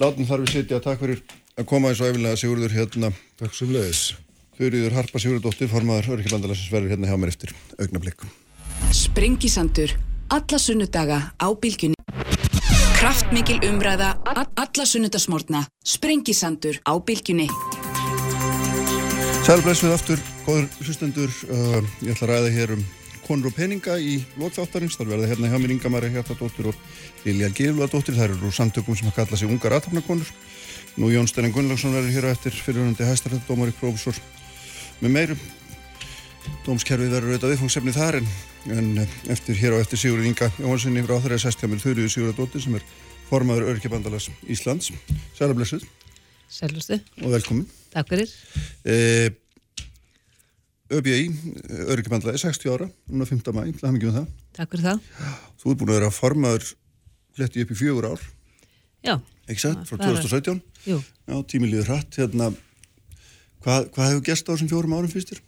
látum þar við sitja, takk fyrir að koma eins og efilega Sigurður hérna Takk sem leiðis. Þurriður Harpa Sigurðardóttir, formaður Örkjabandalagsins verður hérna hjá mér eftir augnablík. Sprengisandur. Alla sunnudaga á bylgjunni. Kraftmikil umræða. Alla sunnudagsmórna. Sprengisandur á bylgjunni. Sælblessuð aftur, góður hlustendur, uh, ég ætla að ræða hér um konur og peninga í lokþáttarins, þar verða hérna hjá mér Inga Marja Hjartadóttir og Lilja Gilvadóttir, þær eru úr samtökum sem að kalla sig ungar aðtapnakonur. Nú Jón Stenning Gunnlaugsson verður hér á eftir fyrirhundandi hæstarhættadómari prófessor með meirum. Dómskerfið verður auðvitað viðfangsefni þar en, en eh, eftir hér á eftir Sigurður Inga Jóhanssoni frá þeirra sest hjá mér Þurriður Sigurðardóttir sem er formaður Örkjabandalags Íslands. Sælablessuð Sælustu, og velkomin. takk fyrir. Eh, ÖBI, Öryggjabandlaði, 60 ára, núna 5. mæ, það hafum ekki um það. Takk fyrir það. Þú ert búin að vera formaður fletti upp í fjögur ár, Já, ekki satt, frá það er- 2017. jú. Já, tími líður hratt, hérna, hvað, hvað hefur gerst á þessum fjórum árum fyrstir?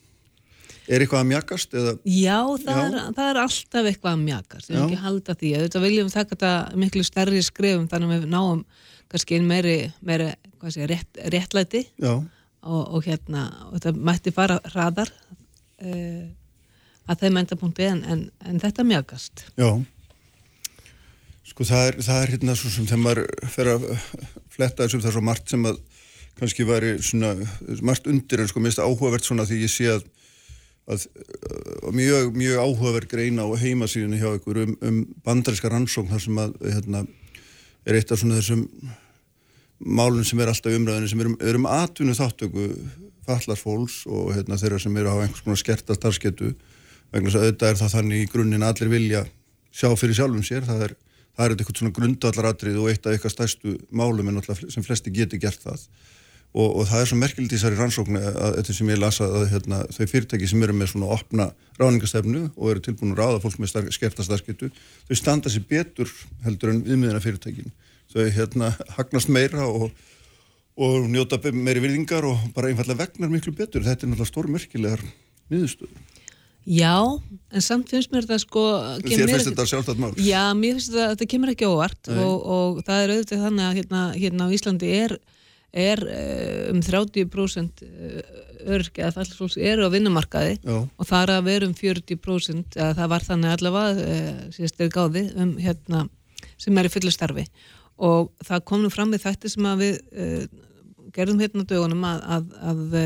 Er eitthvað að mjakast eða, Já, það, Já. Er, það er alltaf eitthvað að mjakast. Við erum ekki halda því. Þetta viljum taka þetta miklu stærri skrifum þannig að við náum kannski einn meiri, meiri sé, rétt, réttlæti og, og hérna, og þetta mætti fara hraðar uh, að þeim endapunkti en, en, en þetta mjakast. já. Sko það er, það er hérna svo sem þegar maður fer að fletta þessu, það er svo margt sem að kannski væri svona, margt undir en sko mest áhugavert svona því ég sé að að uh, mjög, mjög áhugaverð greina á heimasíðinu hjá ykkur um, um bandaríska rannsókn þar sem að hérna, er eitt af svona þessum málun sem er alltaf umræðinu sem er um, er um atvinnu þáttöku fallars fólks og hérna, þeirra sem eru á einhvers konar skerta starfsketu vegna þess að auðvitað er það þannig í grunninn að allir vilja sjá fyrir sjálfum sér það er, það er eitthvað svona grundvallaratrið og eitt af eitthvað stærstu málum en náttúrulega sem flesti geti gert það. Og, og það er svo merkilegt í þessari rannsóknu að þetta sem ég lasa að hérna, þau fyrirtæki sem eru með svona opna ráðningastefnu og eru tilbúin að ráða fólk með starf, skerta starfsketu, þau standa sér betur heldur en viðmiðina fyrirtækin þau hérna hagnast meira og, og njóta meiri virðingar og bara einfallega vegnar miklu betur. Þetta er náttúrulega stór merkilegar niðurstöður Já, en samt finnst mér þetta sko... þér finnst þetta sjálftætt mál? Já, mér finnst þetta, þetta kemur ekki óvart og, og það er auðvitað þannig að hérna, hérna á Íslandi er, er eh, um 30% örgja að fallsfólks eru á vinnumarkaði Já, og það er að vera um 40% eða það var þannig allavega e, síðast er gáði um hérna sem er í fullu starfi. Og það kom nú fram við þætti sem að við e, gerðum hérna dögunum að, að, að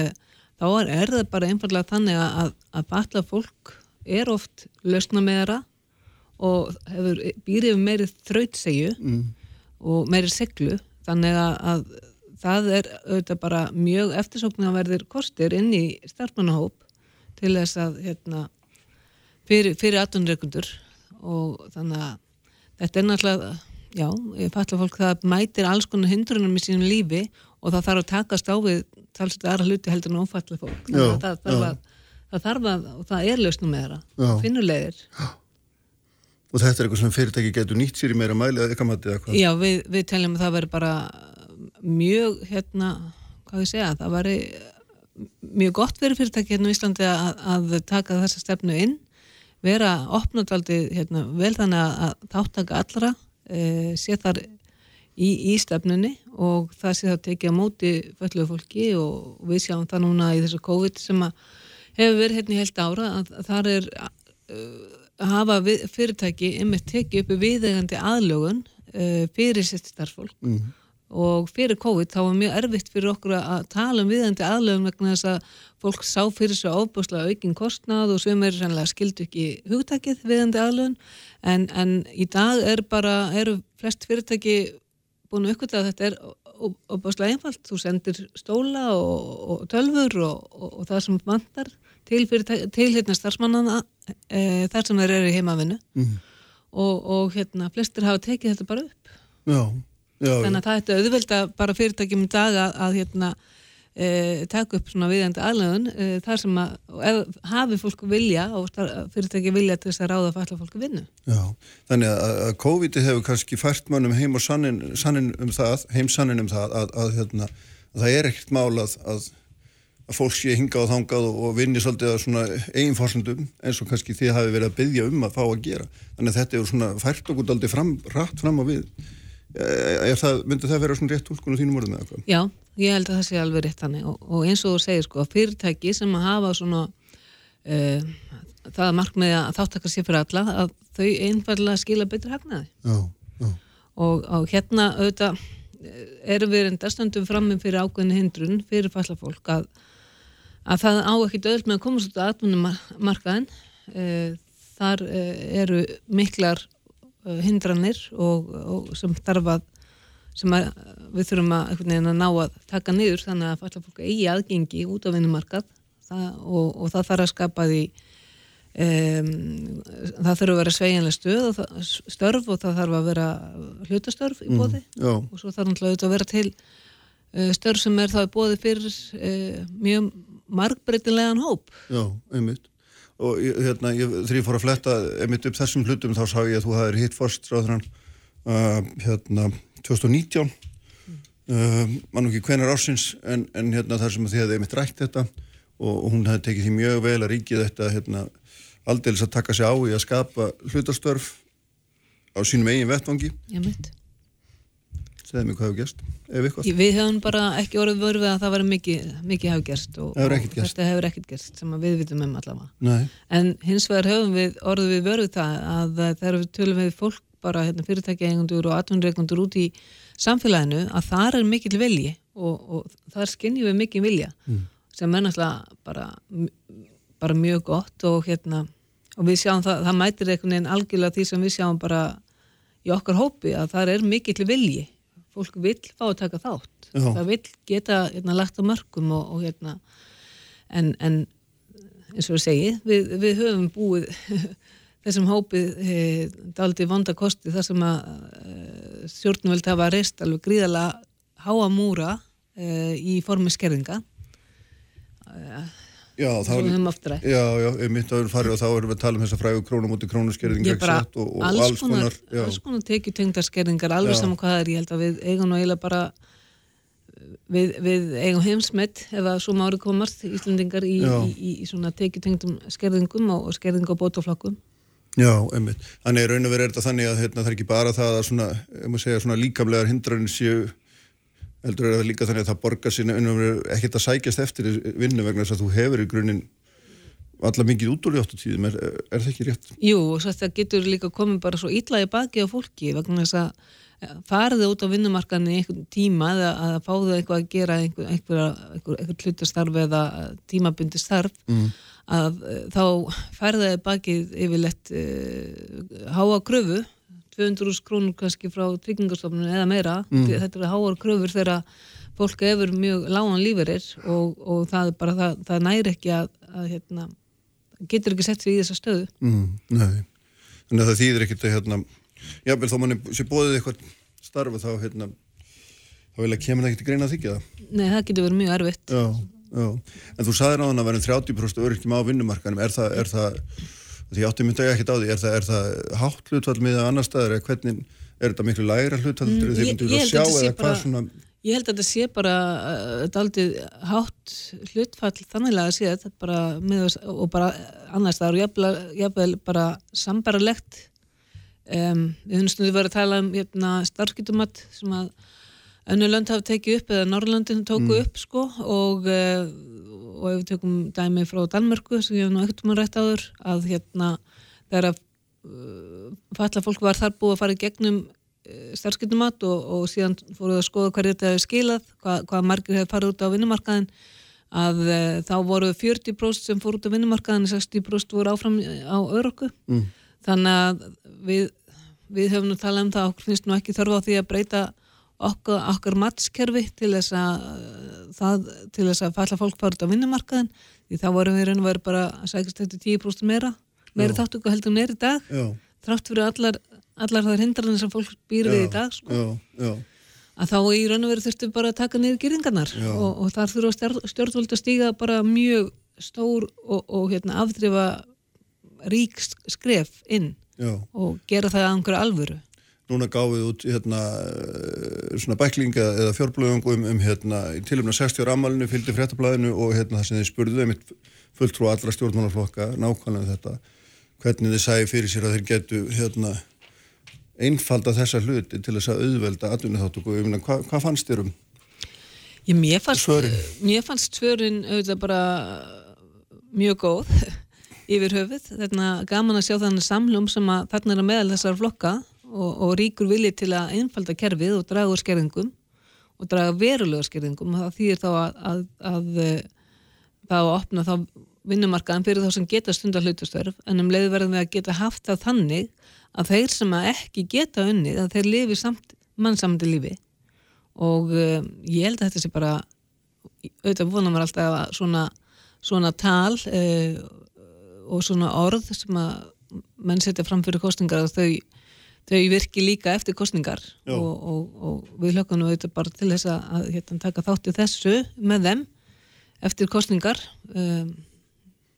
þá er, er það bara einfallega þannig að, að batla fólk er oft lausna meðra og hefur, býr yfir meiri þrautsegju mm, og meiri seglu þannig að, að það er auðvitað bara mjög eftirsóknarverðir kostir inn í starfmannahóp til þess að hérna, fyrir, fyrir aðtunreikundur og þannig að þetta er náttúrulega já, fatla fólk það mætir alls konar hindrunum í sínum lífi og það þarf að takast á við talsett aðra hluti heldur en ófalla fólk. Já, að það þarf að það þarf að, og það er lausnum með þeirra finnulegir og þetta er eitthvað sem fyrirtæki getur nýtt sér í meira mæli eða eitthvað matið eða hvað? Já, við, við teljum að það veri bara mjög, hérna, hvað ég segja, það veri mjög gott fyrir fyrirtæki hérna á Íslandi að, að taka þessa stefnu inn, vera opnaldaldi hérna, vel þannig að, að þáttaka allra e, sé þar í, í stefnunni og það sé það tekið á móti fölluðu fólki og við sjáum það núna í þessu COVID sem hefur verið hérna í heilt ára að, að þar er uh, hafa við, fyrirtæki einmitt tekið upp viðegandi aðlögun uh, fyrir sitt starfsfólk mm. og fyrir COVID þá var mjög erfitt fyrir okkur að tala um viðegandi aðlögun vegna þess að fólk sá fyrir svo ábúslega aukin kostnað og sem er sannlega skildu ekki hugtakið viðegandi aðlögun en, en í dag er bara, eru flest fyrirtæki búin að uppgöta að þetta er óbúslega einfalt, þú sendir stóla og, og tölfur og, og, og það sem vantar til, til hérna starfsmannana e, þar sem þeir eru í heimavinnu. Mm. og, og hérna flestir hafa tekið þetta bara upp. Já, já, þannig að það ætti auðvelda bara fyrirtækjum í dag að, að hérna e, taka upp svona viðjandi aðlöðun e, þar sem að, ef hafi fólk vilja og fyrirtæki vilja til þess að ráða falla fólk vinnu. já. Þannig að, að COVID hefur kannski fært mönnum heim og sannin, sannin um það, heim sannin um það að, að, hérna, að það er ekkert mál að, fólk sé hingað og þangað og, og vinni svolítið að svona eigin fórsendum eins og kannski þið hafi verið að byggja um að fá að gera. Þannig að þetta er svona fært okkur aldrei fram, rætt fram á við Eh, Er það, myndi það vera svona rétt tólkun á þínum orðum eða hvað? Já, ég held að það sé alveg rétt þannig. Og, og eins og þú segir sko, fyrirtæki sem að hafa svona uh, það markmiði að þáttakar sér fyrir alla að þau einfallega skila betur hagnaði. Já, já, og, og hérna auðvitað eh, erum við enda stundum frammi fyrir ákveðinu hindrun fyrir falla fólk að, að það á ekki döðl með að komast út á atvinnumarkaðin uh, þar uh, eru miklar hindranir og, og sem þarf að sem að við þurfum að, að ná að taka niður þannig að falla fólk eigi aðgengi út á vinnumarkað. Og, og það þarf að skapa því um, það þurfa að vera sveigjanlega stöð og það, störf og það þarf að vera hlutastörf í bóði já, og svo þarf náttúrulega að vera til uh, störf sem er þá í bóði fyrir uh, mjög margbreytilegan hóp. Já, einmitt. Og hérna, ég, þegar ég fór að fletta einmitt upp þessum hlutum þá sá ég að þú hafðir hitt fórst ráðurann uh, hérna 2019 uh, mann ekki hvenar ársins en, en hérna þar sem þið hefði einmitt rætt þetta. Og, og hún hefði tekið því mjög vel að ríkið þetta hérna aldeilis að taka sig á í að skapa hlutastörf á sínum eigin vettvangi. Ég mitt segðu mig hvað hefur gæst, ef eitthvað Við hefum bara ekki orðið vörfið að það var mikið, mikið hefur gerst og, hefur og gerst. þetta hefur ekkert gerst sem við vitum um allavega. Nei, En hins vegar höfum við orðið við vörfið það að þegar við tölum við fólk bara hérna, fyrirtækja eigendur og atvinnreikundur út í samfélaginu að þar er mikill vilji og, og þar skinnjum við mikið vilja sem er náttúrulega bara, bara mjög gott og hérna og við sjáum það, það mætir einhvern veginn algjörlega því sem við sjáum bara í okkar hópi að það er mikill vilji fólk vill fá að taka þátt Já. það vill geta hérna, lagt á mörgum og, og hérna en, en eins og segi við, við höfum búið þessum hópið e, daldi vonda kosti þar sem að e, stjórnvöld hafa reist alveg gríðalega háa múra e, í formi skerðinga já, þá er og erum við að tala um þessa frægu krónum út í krónuskerðing Ég bara, og, og alls, konar, konar, alls konar tekjutengdar skerðingar, alveg saman hvað er, ég held að við eigum nú eiginlega bara við, við eigum heimsmet ef að svo mári komast Íslendingar í, í, í, í svona tekjutengdum skerðingum og, og skerðing á bótaflokkum. Já, einmitt. Þannig er raun og verið er þetta þannig að hérna, það er ekki bara það að svona, ég má segja, svona líkamlegar hindranir séu heldur er það líka þannig að það borgar sinni ekkert að sækjast eftir vinnu vegna þess að þú hefur í grunninn alla mikið út úr í áttu tíðum, er, er það ekki rétt? Jú, og svo þetta getur líka komið bara svo illa í baki á fólki vegna þess að eh, farið út á vinnumarkaðinu í einhvern tíma að fá þau eitthvað að gera einhver, einhver, einhver, einhver hlutastarf eða tímabundi starf Mm. að uh, þá færði þau bakið yfirlegt uh, háa kröfu 200 krónur kannski frá tryggingastofnun eða meira. Mm. Þetta eru háar kröfur þegar fólk hefur mjög lágan líferir og, og það bara það, það næri ekki að, að hérna, getur ekki sett sig í þessa stöðu. Mm, nei, að það þýðir ekkert að hérna, jável þá manni sé bóðið eitthvað starfa þá hérna þá vil að kemur það ekkert greina þykja Nei, það getur verið mjög erfitt. Já, já, en þú saðir á þann að vera 30% öryrkjum á vinnumarkanum, er það, er það því ég átti myndi ekki á því, er það, er það hátt hlutvall með annar staðar, eða hvernig er þetta miklu lægra hlutvall mm, Mm, þið ég- ég að sjá þetta eða hvað bara- svona Ég held að þetta sé bara uh, daldið hátt hlutfall þannig að sé þetta bara með, og bara annars það eru jafnvel, bara sambaralegt um, við höfum stundu verið að tala um hérna, starfskytumat sem að önnu lönd hafa tekið upp eða Norrlöndin tóku upp sko og, uh, og ef við tökum dæmi frá Danmörku sem ég hef nú ekkert um að rætt áður að hérna þegar að uh, falla fólk var þar búið að fara í gegnum starfskyttumat og, og síðan fóruð að skoða hvað þetta hefur skilað, hvað, hvað margir hefur farið út á vinnumarkaðin að e, þá voru 40% sem fór út á vinnumarkaðin 60% voru áfram á örorku Mm. þannig að við, við höfum nú talað um það okkur finnst nú ekki þörfa á því að breyta okkar, okkar matskerfi til þess að eh, það, til þess að falla fólk farið út á vinnumarkaðin því þá vorum við raun og veru bara að sækast þetta 10% meira meira þáttöku heldur er í dag Já, þrátt fyrir allar, allar þær hindranir sem fólk býr við í dag sko, já, já, að þá í raun og veru þurftu bara að taka niður gýringarnar Já. og, og þar þurfa stjórn, stjórnvöld að stíga bara mjög stór og, og hérna, afdrifa rík skref inn já. og gera það að einhverju alvöru núna gáfið út hérna eh, svona bæklinga eða fjórblöðung um, um hérna tilumna 60 ára fylgdi fréttablaðinu og hérna það sem þið spurðu um fulltrú allra stjórnmálaflokka nákvæmlega um þetta. Hvernig þið sæði fyrir sér að þeir getu hérna einfalda þessa hluti til þess að auðvelda og ég meina, hvað, fannst þér um Ég, mér, fannst, mér fannst svörin auðvitað bara mjög góð yfir höfuð. Þarna gaman að sjá þannig samlum sem að þarna er að meðal þessar flokka og, og ríkur vilji til að einfalda kerfið og draga úr skerðingum og draga verulega skerðingum. Og það þýðir þá að, að, að, að það að opna þá vinnumarkaðan fyrir þá sem geta stundar hlutastörf en um leið verðum við að geta haft það þannig að þeir sem að ekki geta unnið að þeir lifi samt, mannsamandi lífi. Og uh, ég held að þetta sé bara auðvitað vonar maður alltaf að svona, svona tal uh, og svona orð sem að menn setja fram fyrir kostningar að þau, þau virki líka eftir kostningar og, og, og við hlökkum nú auðvitað bara til þess að, hérna, taka þátt í þessu með þeim eftir kostningar um,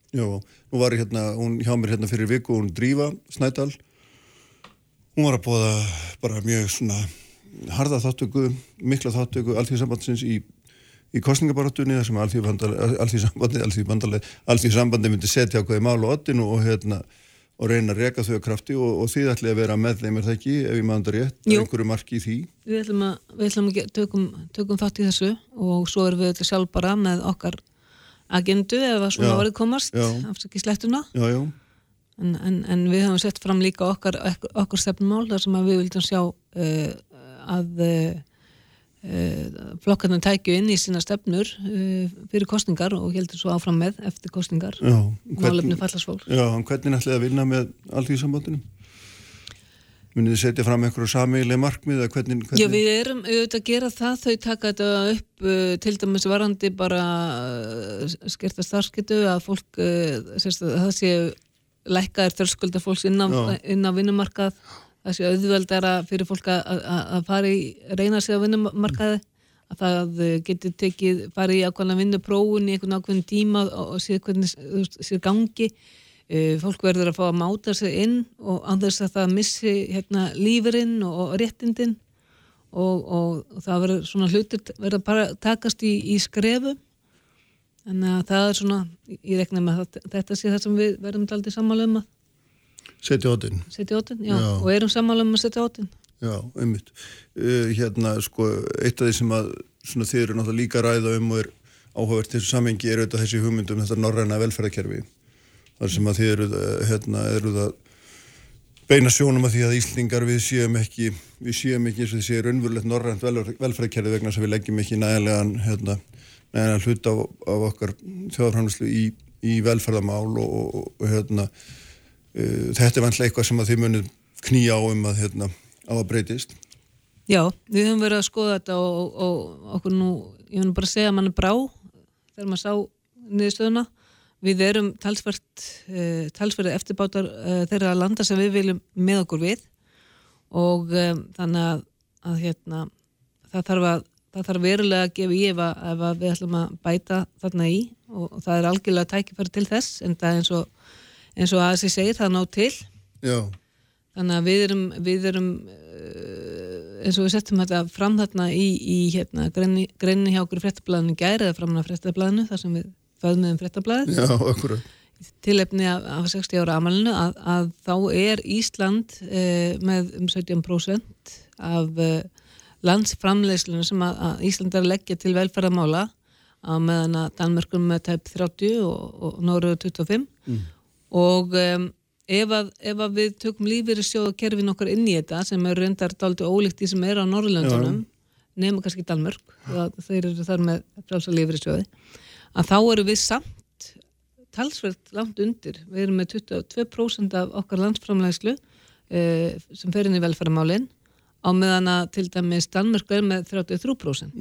Já, nú var ég hérna, hún hjá mér hérna fyrir viku, hún Drífa Snædal. Hún var að bóða bara mjög svona harða þáttöku, mikla þáttöku alþjóðsambandsins í, í kostningabarátunni þar sem alþjóðsambandi, alþjóðsambandi myndi setja ákveði mál og oddin og hérna og reyna að reka þau að krafti og, og því ætli að vera með þeim er það ekki, ef ég maður þetta rétt, er einhverju marki í því? Við ætlum að, við ætlum að tökum, tökum þátt í þessu og svo erum við öll sjálf bara með okkar agendu ef að svona Já. orðið komast afsaki slettuna. En, en, en við höfum sett fram líka okkar, okkar, stefnumál þar sem við vildum sjá uh, að uh, uh, flokkarnir tækju inn í sína stefnur uh, fyrir kostningar og heldur svo áfram með eftir kostningar málefni fallasfólk Já, en hvernig ætlaði að vinna með alþjóðsambandinu? Munið þið setja fram einhverju samiðileg markmið eða hvernig, hvernig? Já, við erum auðvitað að gera það, þau taka þetta upp uh, til dæmis varandi bara skerta starfsketu að fólk, sérst, að það sé lækkaðir þörskulda fólks inn á vinnumarkað, það sé auðveldara fyrir fólk að, að, fara í, reyna sig á vinnumarkaði, að það uh, geti tekið, farið í ákveðna vinnuprófun í einhvern ákveðin tíma og, séð hvernig sér gangi. Uh, fólk verður að fá að máta sig inn og þess að það missi hérna, lífurinn og, og réttindin. Og, og, og það verður svona hlutir verður bara takast í, í skrefu að það er svona ég rekna með að þetta sé það sem við verðum aldrei sammála um að Setja ótinn. setja ótinn já, Já. og erum sammála um að setja ótinn Já, einmitt. Uh, hérna, sko, eitt af því sem að svona, þið eru náttúrulega líka ræða um og er áhugavert þessu samengi er auðvitað þessi hugmynd um þetta norræna velferðarkerfi. Þar sem að þið eru, uh, hérna, eru það beina sjónum að því að Íslingar við séum ekki, við séum ekki eins og þið séu raunverulegt norrænt velferðarkerfi vegna þess að við leggjum ekki nægilegan, hérna, nægilegan hlut á, á okkar þjóðarframlislu í, í velferðarmál og, og, og hérna, þetta er vantilega eitthvað sem að þið munið knýja á um að, hérna, á að breytist. Já, við höfum verið að skoða þetta og, og, okkur nú, ég vil bara segja að mann er brá þegar maður sá niðurstöðuna. Við erum talsvert uh, talsverði eftirbátar uh, þeirra landa sem við viljum með okkur við. Og um, þannig að, að hérna, það þarf að það þarf verulega að gefa í ef að, ef að við ætlum að bæta þarna í. Og, og það er algjörlega tækifæri til þess en það er eins og, eins og að þessi segir það ná til. Já, Þannig að við erum, við erum uh, eins og við settum þetta fram þarna í, í hérna, greinni, greinni hjá okkur í fréttablaðinu gæri eða framan af fréttablaðinu þar sem við föðum já, akkurat. tilefni af, af 60 ára amalinu að, að þá er Ísland uh, með um 17% af uh, landsframleiðslunum sem að, að Ísland að leggja til velferðamála á meðan að Danmörkum með tæp 30 og, og Nóru 25 og um, ef, að, ef að við tökum lífeyri sjóða kerfin okkar inn í þetta sem er reyndar dálítið ólíkt því sem er á Norrlöndunum nema kannski Danmörk og þeir eru þar með frálsa lífeyri sjóði að þá eru við samt talsvert langt undir. Við erum með 22% af okkar landsframlæðslu uh, sem fer inn í velferðamálin á meðan að til dæmis Danmörk er með 33%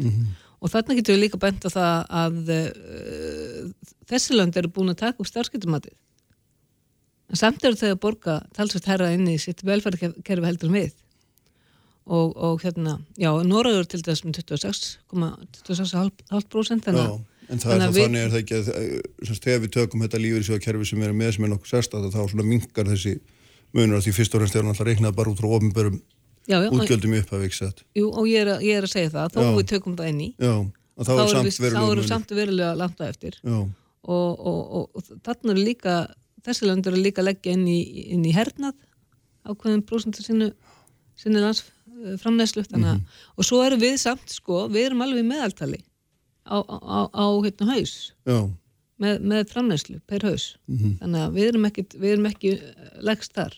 og þarna getum við líka bent á það að uh, þessi lönd eru búin að taka upp starfskiptumatið en samt eru þau að borga talsvert herra inn í sitt velferðarkerfi heldur við. Og, og hérna, já, Noraður til þess með 26,5% Já, en það er þannig þá að við- þannig er það ekki að þegar við tökum þetta lífyrirsjóðakerfi sem er með sem er nokkuð sérstætt þá svona minkar þessi munur að því fyrst og fremst er hann alltaf reiknað bara út frá já, útgjöldum í upphaf, ekki sett. jú, og ég er, að, ég er að segja það þó Já. við tökum það inn í. Já, að þá er erum samt þá verulega langt á eftir. Og, og, og þarna er líka þessi lönd eru líka að leggja inn í, inn í hernað ákveðin prósentu sínu sinni landsframneslu þannig að, og svo erum við samt sko, við erum alveg meðaltali á, á, á, hérna haus. Með, með framneslu per haus. Þannig að við erum ekki, við erum ekki legst þar.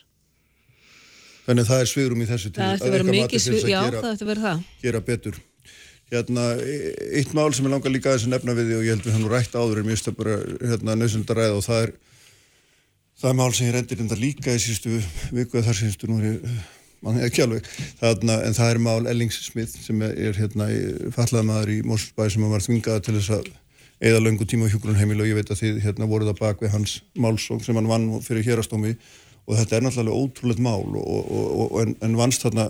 Þannig að það er svigrum í þessu til það ætti að að vera mikið til þess svið, að já gera, það ætti að vera það. gera betur. Hérna, e- eitt mál sem ég langar líka aðeins að nefna við því og ég held við hann nú rætt áður er mjög stöð bara hérna, að ræða og það er það mál sem ég reyndir enda líka í sístu viku þar síðustu nú er ég mann ekki alveg, Þarna, en það er mál Ellings Smith sem er, hérna fallað maður í Mórsbæ sem var þvingað til þess að eða löngu tíma á hjúgrunheimil og ég veit að þið hérna voruð að bak við hans málsók sem hann vann fyrir hérastómi og þetta er náttúrulega ótrúlegt mál og, og, og, en, en vannst þarna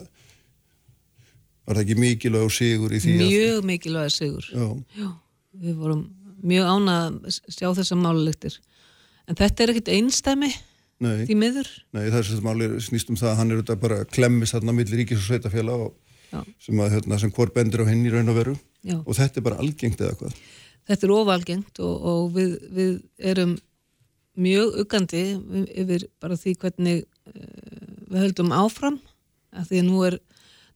var það ekki mikilvæg og sigur í því mjög mikilvæg sigur. Já, Já, við vorum mjög ánað að sjá þessar málulegtir. En þetta er ekkit einstæmi nei, því miður. nei, það er sem máli snýst um það að hann er auðvitað bara klemmis þarna millir ríkis og Já. sem að hérna, sem hvort bendur á hinn í raun og veru Já. og þetta er bara algengt eða hvað Þetta er ofalgengt og, og við, við erum mjög uggandi yfir bara því hvernig uh, við höldum áfram að því að nú er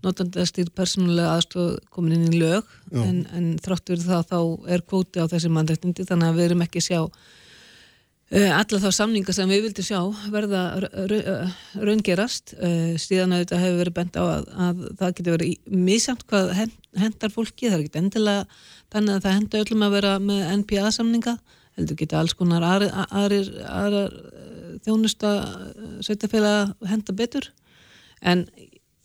notandastýr persónulega aðstof komin inn í lög en, en þrátt fyrir það þá er kvóti á þessi mannrettindi þannig að við erum ekki að sjá alla þá samninga sem við vildum sjá verða uh, raungerast. Uh, síðan að þetta hefur verið bent á að, að það getur verið misjafnt hvað hen- hendar fólki, það er ekki endilega þannig að það henda öllum að vera með NPA samninga, heldur geta alls konar aðrir, aðrir, aðrir þjónusta sveitafélag henda betur. En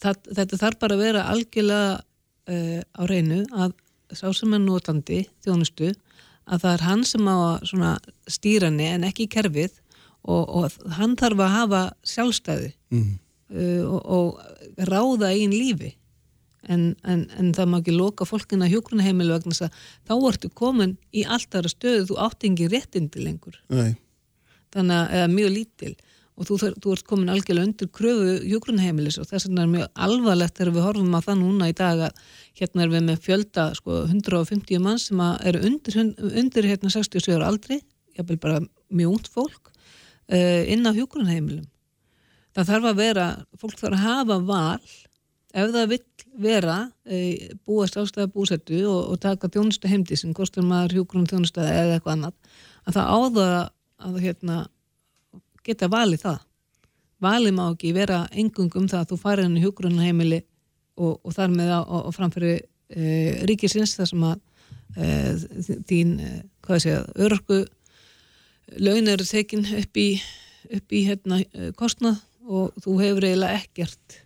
það, þetta þarf bara að vera algjörlega uh, á reynu að sá sem er notandi þjónustu að það er hann sem á að stýra henni en ekki kerfið og, og hann þarf að hafa sjálfstæði mm. uh, og, og ráða einn lífi. En, en, en það má ekki loka fólkina hjókunaheimil vegna þess að þá ertu komin í alltaf stöðu þú átt engi réttindi lengur. Nei, þannig að eða mjög lítil og þú, þú ert komin algjörlega undir kröfu hjógrunheimilis og þess vegna er mjög alvarlegt þegar við horfum á það núna í dag að hérna er við með fjölda sko, 150 mann sem eru undir, undir hérna 67 ára aldri jáfnvel bara mjög ungt fólk uh, inn á hjógrunheimilum það þarf að vera, fólk þarf að hafa val ef það vill vera uh, búast ástæða búsettu og, og taka þjónustu heimdi sem kostur maður hjógrun þjónustæða eða eitthvað annað að það áða að hérna geta valið það. Valið má ekki vera engung um það að þú farið henni hjógrunheimili og, og þar með á, á, á framfyrir e, ríkisins þar sem að e, þín, e, hvað sé að, örgu laun eru tekin upp í, upp í hérna, e, kostnað og þú hefur eiginlega ekkert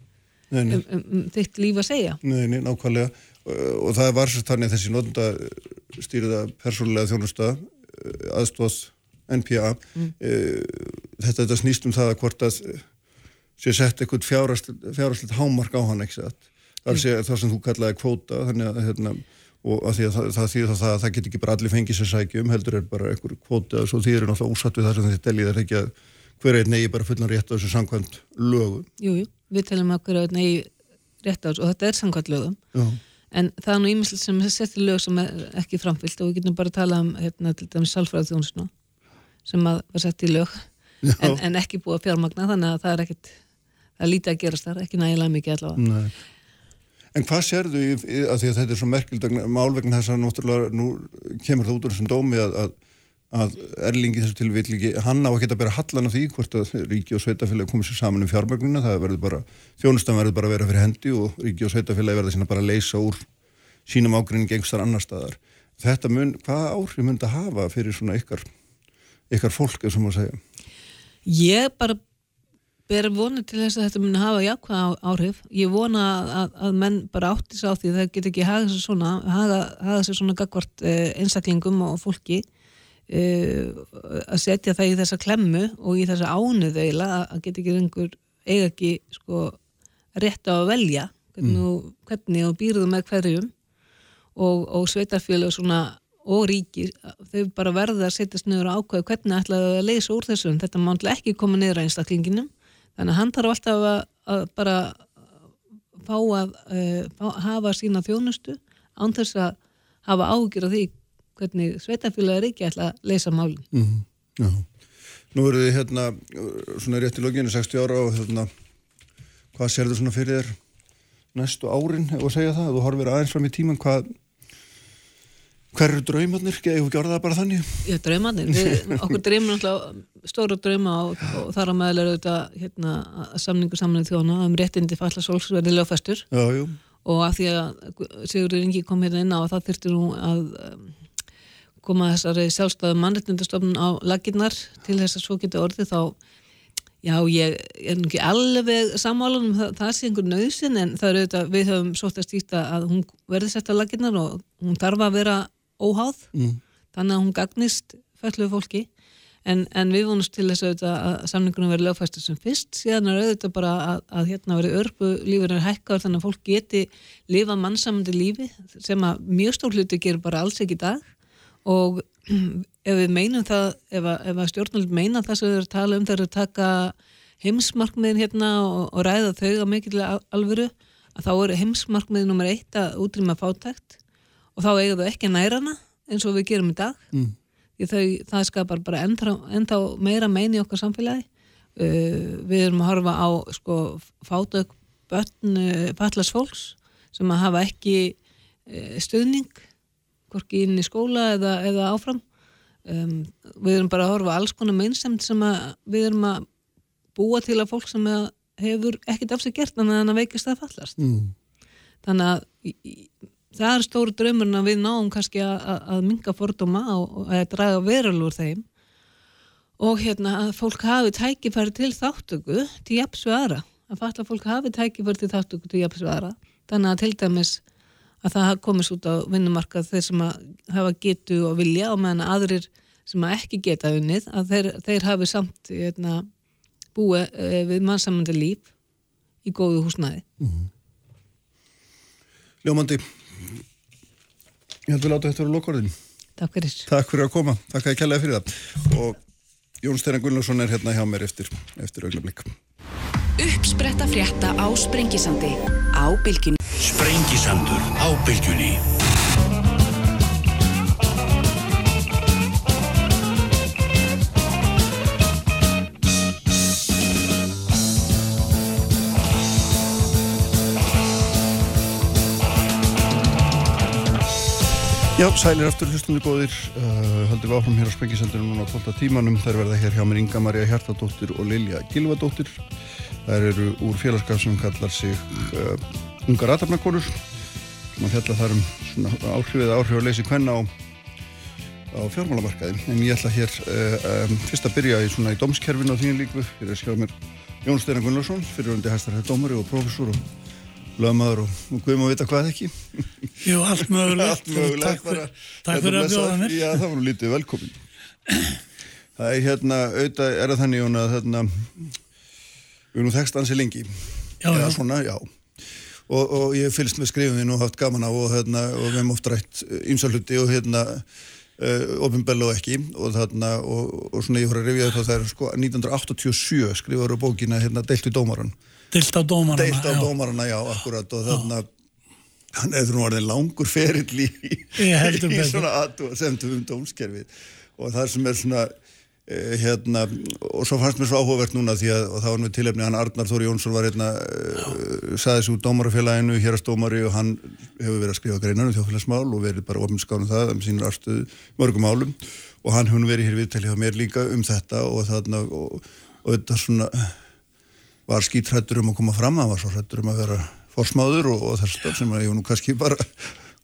nei, nei, um, um, um þitt líf að segja. nei, nei, nákvæmlega Uh, og það var svo þannig að þessi notenda stýriða persónulega þjónusta uh, aðstóð NPA Mm. uh, þetta, þetta snýst um það að hvort að sé sett eitthvað fjárhastlegt hámark á hann ekki satt? Þar sé það sem þú kallaði kvóta þannig að hérna og að því að það, það þýðir það, það að það get ekki bara allir fengið sér sækjum heldur er bara einhver kvóta og svo þýðir náttúrulega úsatt við það sem þið deljið er ekki að hver einn eigi bara fullan rétt á þessu samkvæmt lögum? Jú, jú, við telum að hverja nei rétt á þessu og þetta er samkvæmt lögum. Já, En það er nú ímislega sem sett í lög sem er ekki framfyllt og við getum bara að tala um hérna, til dæmis sálfræða þjónusna sem að var sett í lög en, en ekki búið að fjármagna þannig að það er ekkit það er lítið að gerast þar, ekki nægilega mikið allavega. Nei. En hvað sérðu í, að því að þetta er svo merkild málvegna þess að náttúrulega nú kemur það út úr þessum dómi að, að, að erlingi þessu tilvilliki hann á að geta að bera hallan af því hvort að ríki og sveitafélagi komið sér saman um fjármögnuna það verður bara, þjónustan verður bara að vera fyrir hendi og ríki og sveitafélagi verður sína bara að leysa úr sínum ágrinning einhverstar annar staðar. Þetta mun, hvaða áhrif mun þetta hafa fyrir svona ykkar ykkar fólk, eins og maður segja? Ég bara ber vonið til þess að þetta muni hafa jákvæða áhrif. Ég vona að, að menn bara átti sig á því það get ekki haga sér svona, haga, haga sér svona gagvart eh, einstaklingum og fólki eh, að setja það í þessa klemmu og í þessa ánuð eiginlega að, að get ekki einhver eiga ekki sko rétt á að velja hvernig, mm. hvernig og býrðu með hverjum og, og sveitarfjölu svona og ríki, þau bara verða að setjast niður og ákveða hvernig ætlaðu að leysa úr þessu þetta má náttúrulega ekki koma niður einstaklinginum þannig að hann þarf alltaf að, að bara fá að uh, fá, hafa sína þjónustu án þess að hafa ágjur af því hvernig sveitafélag ríki ætla að leysa málin. Mm -hmm. Já. Nú eru þið hérna svona rétt í loginu 60 ára og hérna hvað sér þú svona fyrir þér næstu árin, að segja það, þú horfir aðeins fram í tíman, hvað, hver eru draumarnir, ekki að gjörða það bara þannig? Já, draumarnir, við, okkur dreymum náttúrulega stóra drauma og, og þar á meðal er auðvitað hérna, samningu samlega þjóna um réttindi falla sólsverði lögfæstur og að því að Sigurður Ingi kom hérna inn á að það þurfti nú að um, koma þessari sjálfstæðu mannrettindastofnun á laginnar til þess að svo geti orðið þá já, ég er nú ekki alveg sammálunum það, það sé einhver nöðsin en það er auðvitað, við höfum svolítið að stýta að hún verði sett á laginnar og hún þarf að vera óháð. Mm. þannig að hún gagnist fælluðu fólki. En, en við vonumst til þess auðvitað að samningunum verði lögfæstur sem fyrst. Síðan er auðvitað bara að, að hérna verði örpu lífur er hækkaður þannig að fólk geti lifa mannsamandi lífi sem að mjög stór hluti gerur bara alls ekki í dag. Og ef við meinum það ef að, ef að stjórnvöld meina það sem við erum að tala um þegar við taka heimsmarkmiðin hérna og, og ræða þau á mikill alvöru að þá eru heimsmarkmiðin nummer eitt að útrýma fátækt og þá eiga þau ekki nærana eins og við gerum í dag Mm. þau, það skapar bara ennþá, meira meini í okkar samfélagi uh, við erum að horfa á sko, fátök börn uh, fallas fólks sem að hafa ekki uh, stuðning hvorki inn í skóla eða, eða áfram um, við erum bara að horfa alls konar meinsemt sem að við erum að búa til að fólk sem hefur ekkert af sig gert en að veikist að fallast Mm. þannig að það er stóru draumurinn að við náum kannski að, minga fordóma og, að draga verulur þeim. Og hérna að fólk hafi tækifæri til þáttöku til aðra. Að fatta fólk hafi tækifæri til þáttöku til aðra. Þannig að til dæmis að það komist út á vinnumarkað þeir sem hafa getu og vilja og meðan að aðrir sem ekki geta unnið að þeir, þeir hafi samt hérna, búið e, við mannsamandi líf í góðu húsnæði. Ljómandi, ég held við láta þetta vera lokorðin. Takk fyrir Takk fyrir að koma, takk að ég kjallaði fyrir það. Og Jón Steinar Gunnlaugsson er hérna hjá mér eftir, eftir augnablik. Uppspretta frétta á Sprengisandi á Bilginni. Sprengisandur á bylgjunni. Já, sælir aftur hlustundu góðir, uh, höldum við áfram hér á Spengisendurinn núna á 12 tímanum. Þær verða hér hjá mér Inga Maria Hjartadóttir og Lilja Gilvadóttir. Þær eru úr félagskap sem kallar sig uh, Ungar Ratarnakonur. Man fjalla þar um svona áhrifið áhrif að leysi hvenna á, á fjármálamarkaði. En ég ætla hér uh, um, fyrst að byrja í, svona, í dómskerfinu á þínu líku. Hér er skjá mér Jón Steinar Gunnlaugsson, fyrirhundi hæstarhæð dómari og prófessor og lögmaður og, og guðum að vita hvað ekki. Jú, allt mögulegt. Allt mögulegt Takk fyrir, bara. takk Þetta fyrir að bjóða mér. Já, það var nú lítið velkomin Það er hérna, auðvitað er það þannig að þarna við erum þekst ansi lengi Já, já. svona, já og, og ég fylgst með skrifin og haft gaman á og, hérna, og við hefum oft rætt ymsa hluti og hérna uh, ofinbella og ekki og þarna og, og svona ég voru að upp að það er sko 1987 skrifaður á bókina hérna deilt við dómaran Dilt á dómarana. deilt á dómarana, já, akkurat og þarna hann er nú orðin langur ferill í, í svona aðtúa semtum um dómskerfið. Og það sem er svona eh, hérna, og svo fannst mér svo áhugavert núna því að, og það var með tilefni hann Arnar Þóri Jónsson var hérna uh, saði svo dómarafélaginu, hérastómari og hann hefur verið að skrifa greinar um þjóðfélagsmál og verið bara ofinskánu það um sínur afstöðu mörgum málum. Og hann hefur verið hér viðtæli á mér líka um þetta og þarna og, og þetta svona var skítrættur um að koma fram, hann var svo hrættur um að vera forsmáður og, og þess sem að ég nú kannski bara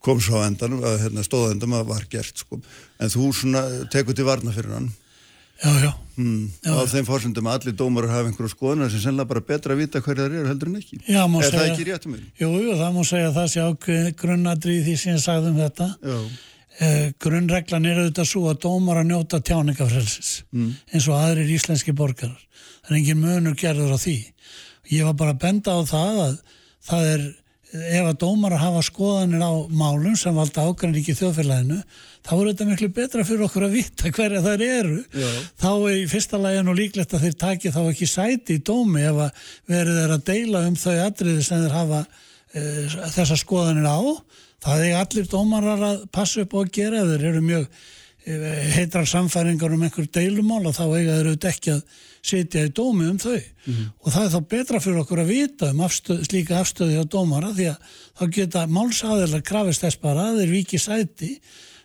kom svo á endanum að hérna, stóða endum að var gert sko. en þú svona tekur til varna fyrir hann Já, já. hmm. Já, á já. þeim fórsendum að allir dómarar hafa einhverju skoðunar sem sennilega bara betra að vita hverja það eru heldur en ekki Já, er það segja- ekki rétt um mig? Jú, jú, það má segja að það sé ákveð grunnadri í því sem ég sagði um þetta. Eh, grunnreglan er auðvitað svo að dómar að njóta tjáningafrelsis Mm. eins og aðrir íslenski borgarar. Það er engin munur gerður á því. Ég var bara að benda á það að það er, ef að dómar að hafa skoðanir á málum sem valda ágræðin í þjóðfélaginu, þá er þetta miklu betra fyrir okkur að vita hverja þær eru. Já. Þá er í fyrsta lagi nú líklegt að þeir taki þá ekki sæti í dómi ef að verið er að deila um þau atriði sem þeir hafa uh, þessa skoðanir á. Það er allir dómarar að passa upp að gera þeir eru mjög eh, heitrar samfæringar um einhver deilumál og þá eiga þeir auðvitað ekki að setja í dómi um þau. Og það er þá betra fyrir okkur að vita um afstöð, slíka afstöði á dómara því að þá geta málsaðilega krafist þess bara að þeir viki sæti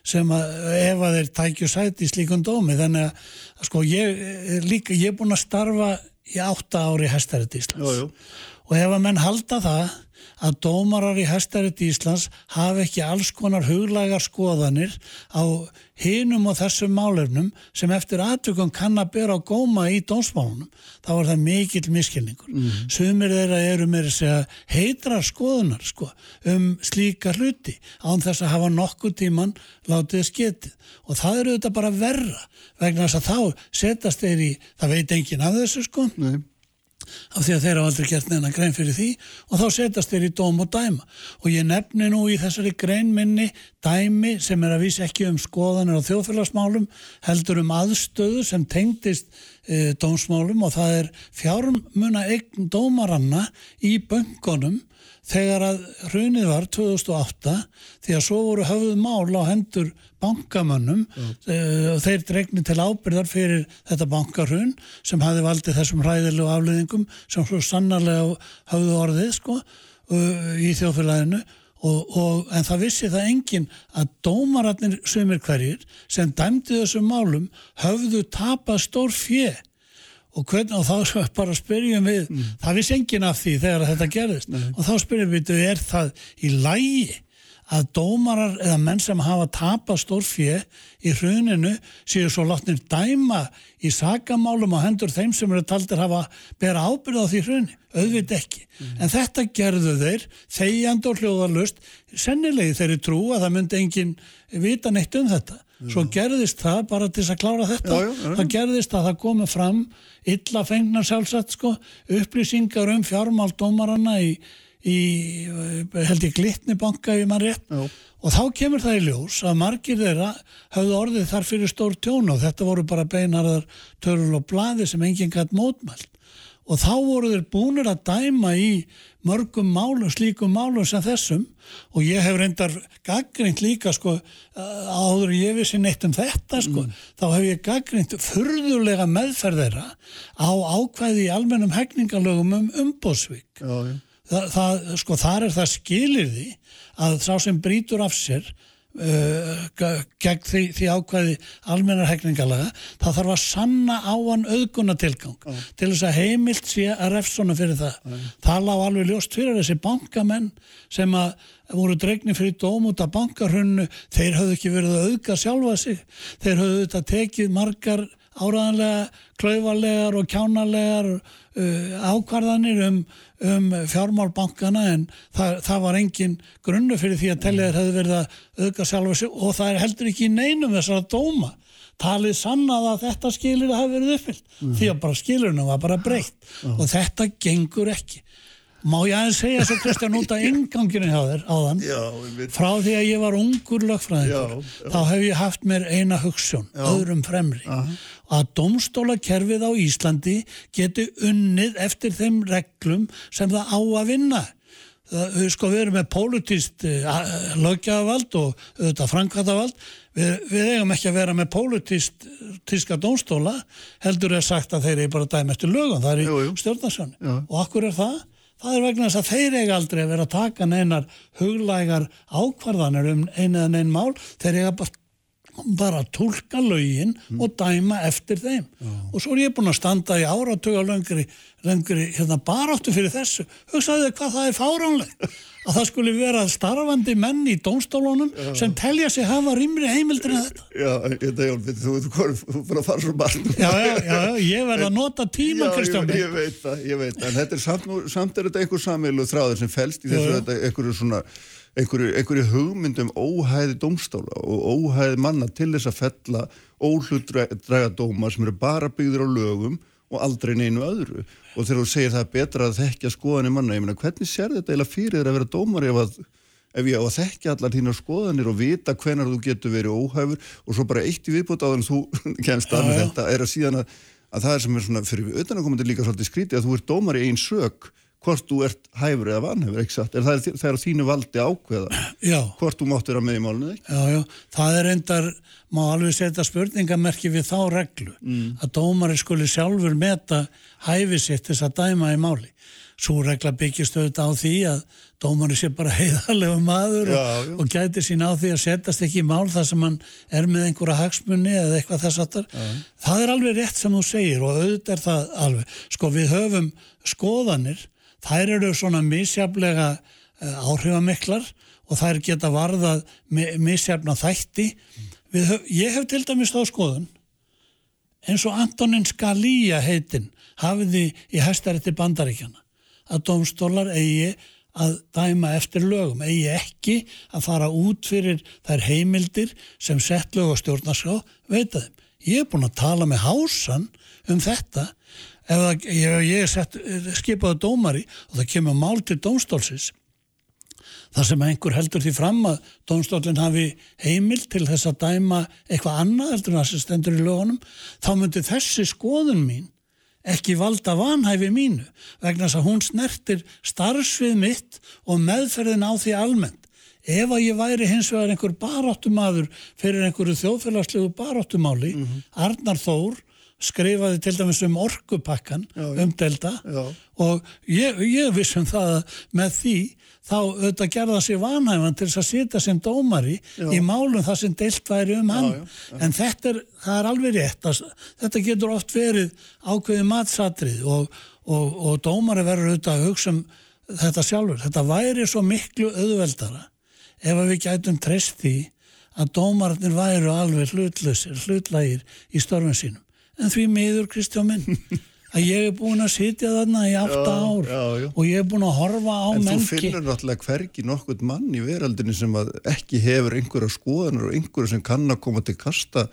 sem að ef að þeir tækju sæti í slíkun dómi. Þannig að sko ég er líka, ég er búin að starfa í átta ári hæstarit Íslands. Jú, jú. og ef að menn halda það að dómarar í hæstarit Íslands hafi ekki alls konar huglægar skoðanir á hinum og þessum málefnum sem eftir aðtökum kann að bera á góma í dómsmálunum, þá er það mikill miskilningur. Sumir þeirra eru með þess að heitra skoðunar sko, um slíka hluti án þess að hafa nokkuð tíman látið þess getið og það eru þetta bara verra vegna þess að þá setast þeir í, það veit enginn af þessu sko, Nei. Af því að þeir hafa aldrei gert neina grein fyrir því og þá setast þeir í dóm og dæma. Og ég nefni nú í þessari grein minni dæmi sem er að vísa ekki um skoðanir á þjóðfélagsmálum heldur um aðstöðu sem tengdist e, dómsmálum og það er fjármuna eign dómaranna í böngunum þegar að hrunið var 2008 því að svo voru höfðuð mál á hendur bankamönnum uh, og þeir dregni til ábyrðar fyrir þetta bankarhrun sem hafi valdið þessum hræðilegu afleðingum sem svo sannarlega höfðu orðið sko uh, í þjóðfélaginu. Og, og, en það vissi það enginn að dómaratnir sumir hverjir sem dæmdi þessum málum höfðu tapað stór fjö og, hvern, og þá bara spyrjum við það vissi enginn af því þegar þetta gerðist. Og þá spyrjum við, er það í lægi að dómarar eða menn sem hafa tapað stórfjö í hruninu séu svo látnir dæma í sakamálum á hendur þeim sem eru taldir hafa bera ábyrð á því hruni, auðvitað ekki. En þetta gerðu þeir þegjand og hljóðarlust sennilegi þeirri trú að það myndi enginn vita neitt um þetta svo gerðist það bara til að klára þetta. Já, já, það gerðist að það komi fram illa fengnar sjálfsagt sko upplýsingar um fjármál dómaranna í, í eh, held ég glitni banka ef maður rétt. Og þá kemur það í ljós að margir þeirra hafðu orðið þar fyrir stór tjón og þetta voru bara beinarðar törul og blaði sem enginn gætt mótmælt og þá voru þeir búnir að dæma í mörgum málum, slíkum málum sem þessum. Og ég hef reyndar gaggrind líka sko uh, áður ég vissi neitt um þetta sko þá hef ég gaggrind furðulega meðferð þeirra á ákvæði í almennum hegningalögum um umbóðsvík það, sko, þar er það skilirði að sá sem brýtur af sér uh, ge- gegn því, því ákvæði almennar hegningalega það þarf að sanna á hann auðgunatilgang til þess að heimilt sé að refsona fyrir það. Það lá alveg ljóst fyrir þessi bankamenn sem að voru dregni fyrir dóm út af bankarhunnu þeir höfðu ekki verið að auðga sjálfa sig. Þeir höfðu þetta tekið margar áraðanlega klauvarlegar og kjánalegar uh, ákvarðanir um, um fjármálbankana en það, það var engin grunnu fyrir því að tellið þeir hefði verið að auðga sjálfa sig og það er heldur ekki í neinum þessara dóma. Talið sannað að þetta skilir að hafa verið uppfyllt því að bara skilurinn var bara breytt og þetta gengur ekki. Má ég aðeins segja svo Kristján út að inganginu hjá þér áðan? Já, frá því að ég var ungur lögfræðingur Já, já. þá hef ég haft mér eina hugssjón öðrum fremri að domstólakerfið á Íslandi geti unnið eftir þeim reglum sem það á að vinna. Það, sko við erum með pólitíst uh, lögjafavald og auðvitað framkvæmtavald við, við eigum ekki að vera með pólitíst tíska dómstóla heldur er sagt að þeir eru bara dæmi eftir lögum. Það er í stjórnarsjónu og akkur er það? Það er vegna þess að þeir eiga aldrei að vera að taka neinar huglægar ákvarðanir um einu eða neinn mál, þeir eiga bara bara að tólka lögin og dæma eftir þeim. Og svo er ég búin að standa í áratuga löngri, löngri hérna baráttu fyrir þessu. Hugsaðu þið hvað það er fáránlegt. Að það skuli vera starfandi menn í dónstólunum sem telja sig hafa rýmri heimildir en þetta. Já, þetta Jón, þú þú- þú þú fyrir að fara svo margt. já, já, já, já, ég verð að nota tíma Kristján ég, ég veit það, ég veit það, en þetta er samt, samt er þetta einhver samilu þráður sem felst í þessu, Já, já. þetta einhverju svona, einhverju, einhverju hugmyndum óhæði dómstála og óhæði manna til þess að fella óhlutdræga dóma sem eru bara byggður á lögum og aldrei neinu öðru. Og þegar þú segir það er betra að þekkja skoðanir manna, ég meina hvernig sér þetta eiginlega fyrir þér að vera dómar ef að ef ég á að þekkja allar þínar skoðanir og vita hvenar þú getur verið óhæfur? Og svo bara eitt í viðbútt á þannig þú kemst að þetta er að síðan að, að það er sem er svona fyrir við auðvitaðnakomandi líka svolítið skrítið að þú ert dómar í einn sök hvort þú ert hæfur eða vanhæfur, ekki satt? Er það, er, það er á þínu valdi ákveða Já, hvort þú mátt vera með í málunni, já, já, það er endar, má alveg setja spurningamerki við þá reglu að dómari skuli sjálfur meta hæfi sitt þess að dæma í máli. Svo regla byggist auðvitað á því að dómari sé bara heiðarlegu maður Já, og, já. og gæti sín á því að setjast ekki í mál þar sem hann er með einhverja hagsmunni eða eitthvað þess aftar. Það er alveg rétt sem þú segir og auðvitað er það alveg. Sko við höfum skoðanir, þær eru svona misjaflega uh, áhrifamiklar og þær geta varðað mi misjafna þætti. Við ég hef til dæmis þá skoðun eins og Antonin Scalia heitin hafiði í hæstarétti bandaríkjana að dómstólar eigi að dæma eftir lögum, eigi ekki að fara út fyrir þær heimildir sem sett lög og stjórnarská veita þeim. Ég er búin að tala með hásan um þetta ef ég, ég er sett, skipaði dómari og það kemur mál til dómstólsins þar sem einhver heldur því fram að dómstólinn hafi heimil til þess að dæma eitthvað annað heldur en það sem stendur í lögunum, þá myndi þessi skoðun mín ekki valda vanhæfi mínu vegna þess að hún snertir starfsvið mitt og meðferðin á því almennt. Ef að ég væri hins vegar einhver baráttumadur fyrir einhverju þjóðfélagslegu baráttumáli, Arnar Þór skrifaði til dæmis um orkupakkan umdelda Já. og ég, ég vissum það að með því þá auðvitað gerða sér vanhæfan til þess að sitja sem dómari Já. í málum þar sem deilt væri um hann já, já. en þetta er, það er alveg rétt þetta getur oft verið ákveðið matsatrið og, og, og dómari verður auðvitað að hugsa um þetta sjálfur, þetta væri svo miklu auðveldara ef við gætum treyst því að dómararnir væru alveg hlutlausir, hlutlægir í störfum sínum en því miður Kristján minn að ég er búin að sitja þarna í átta Já, ár já, já. og ég er búin að horfa á En þú mengi finnur náttúrulega hvergi nokkurt mann í veraldinu sem ekki hefur einhverja skoðanur og einhverju sem kann að koma til kasta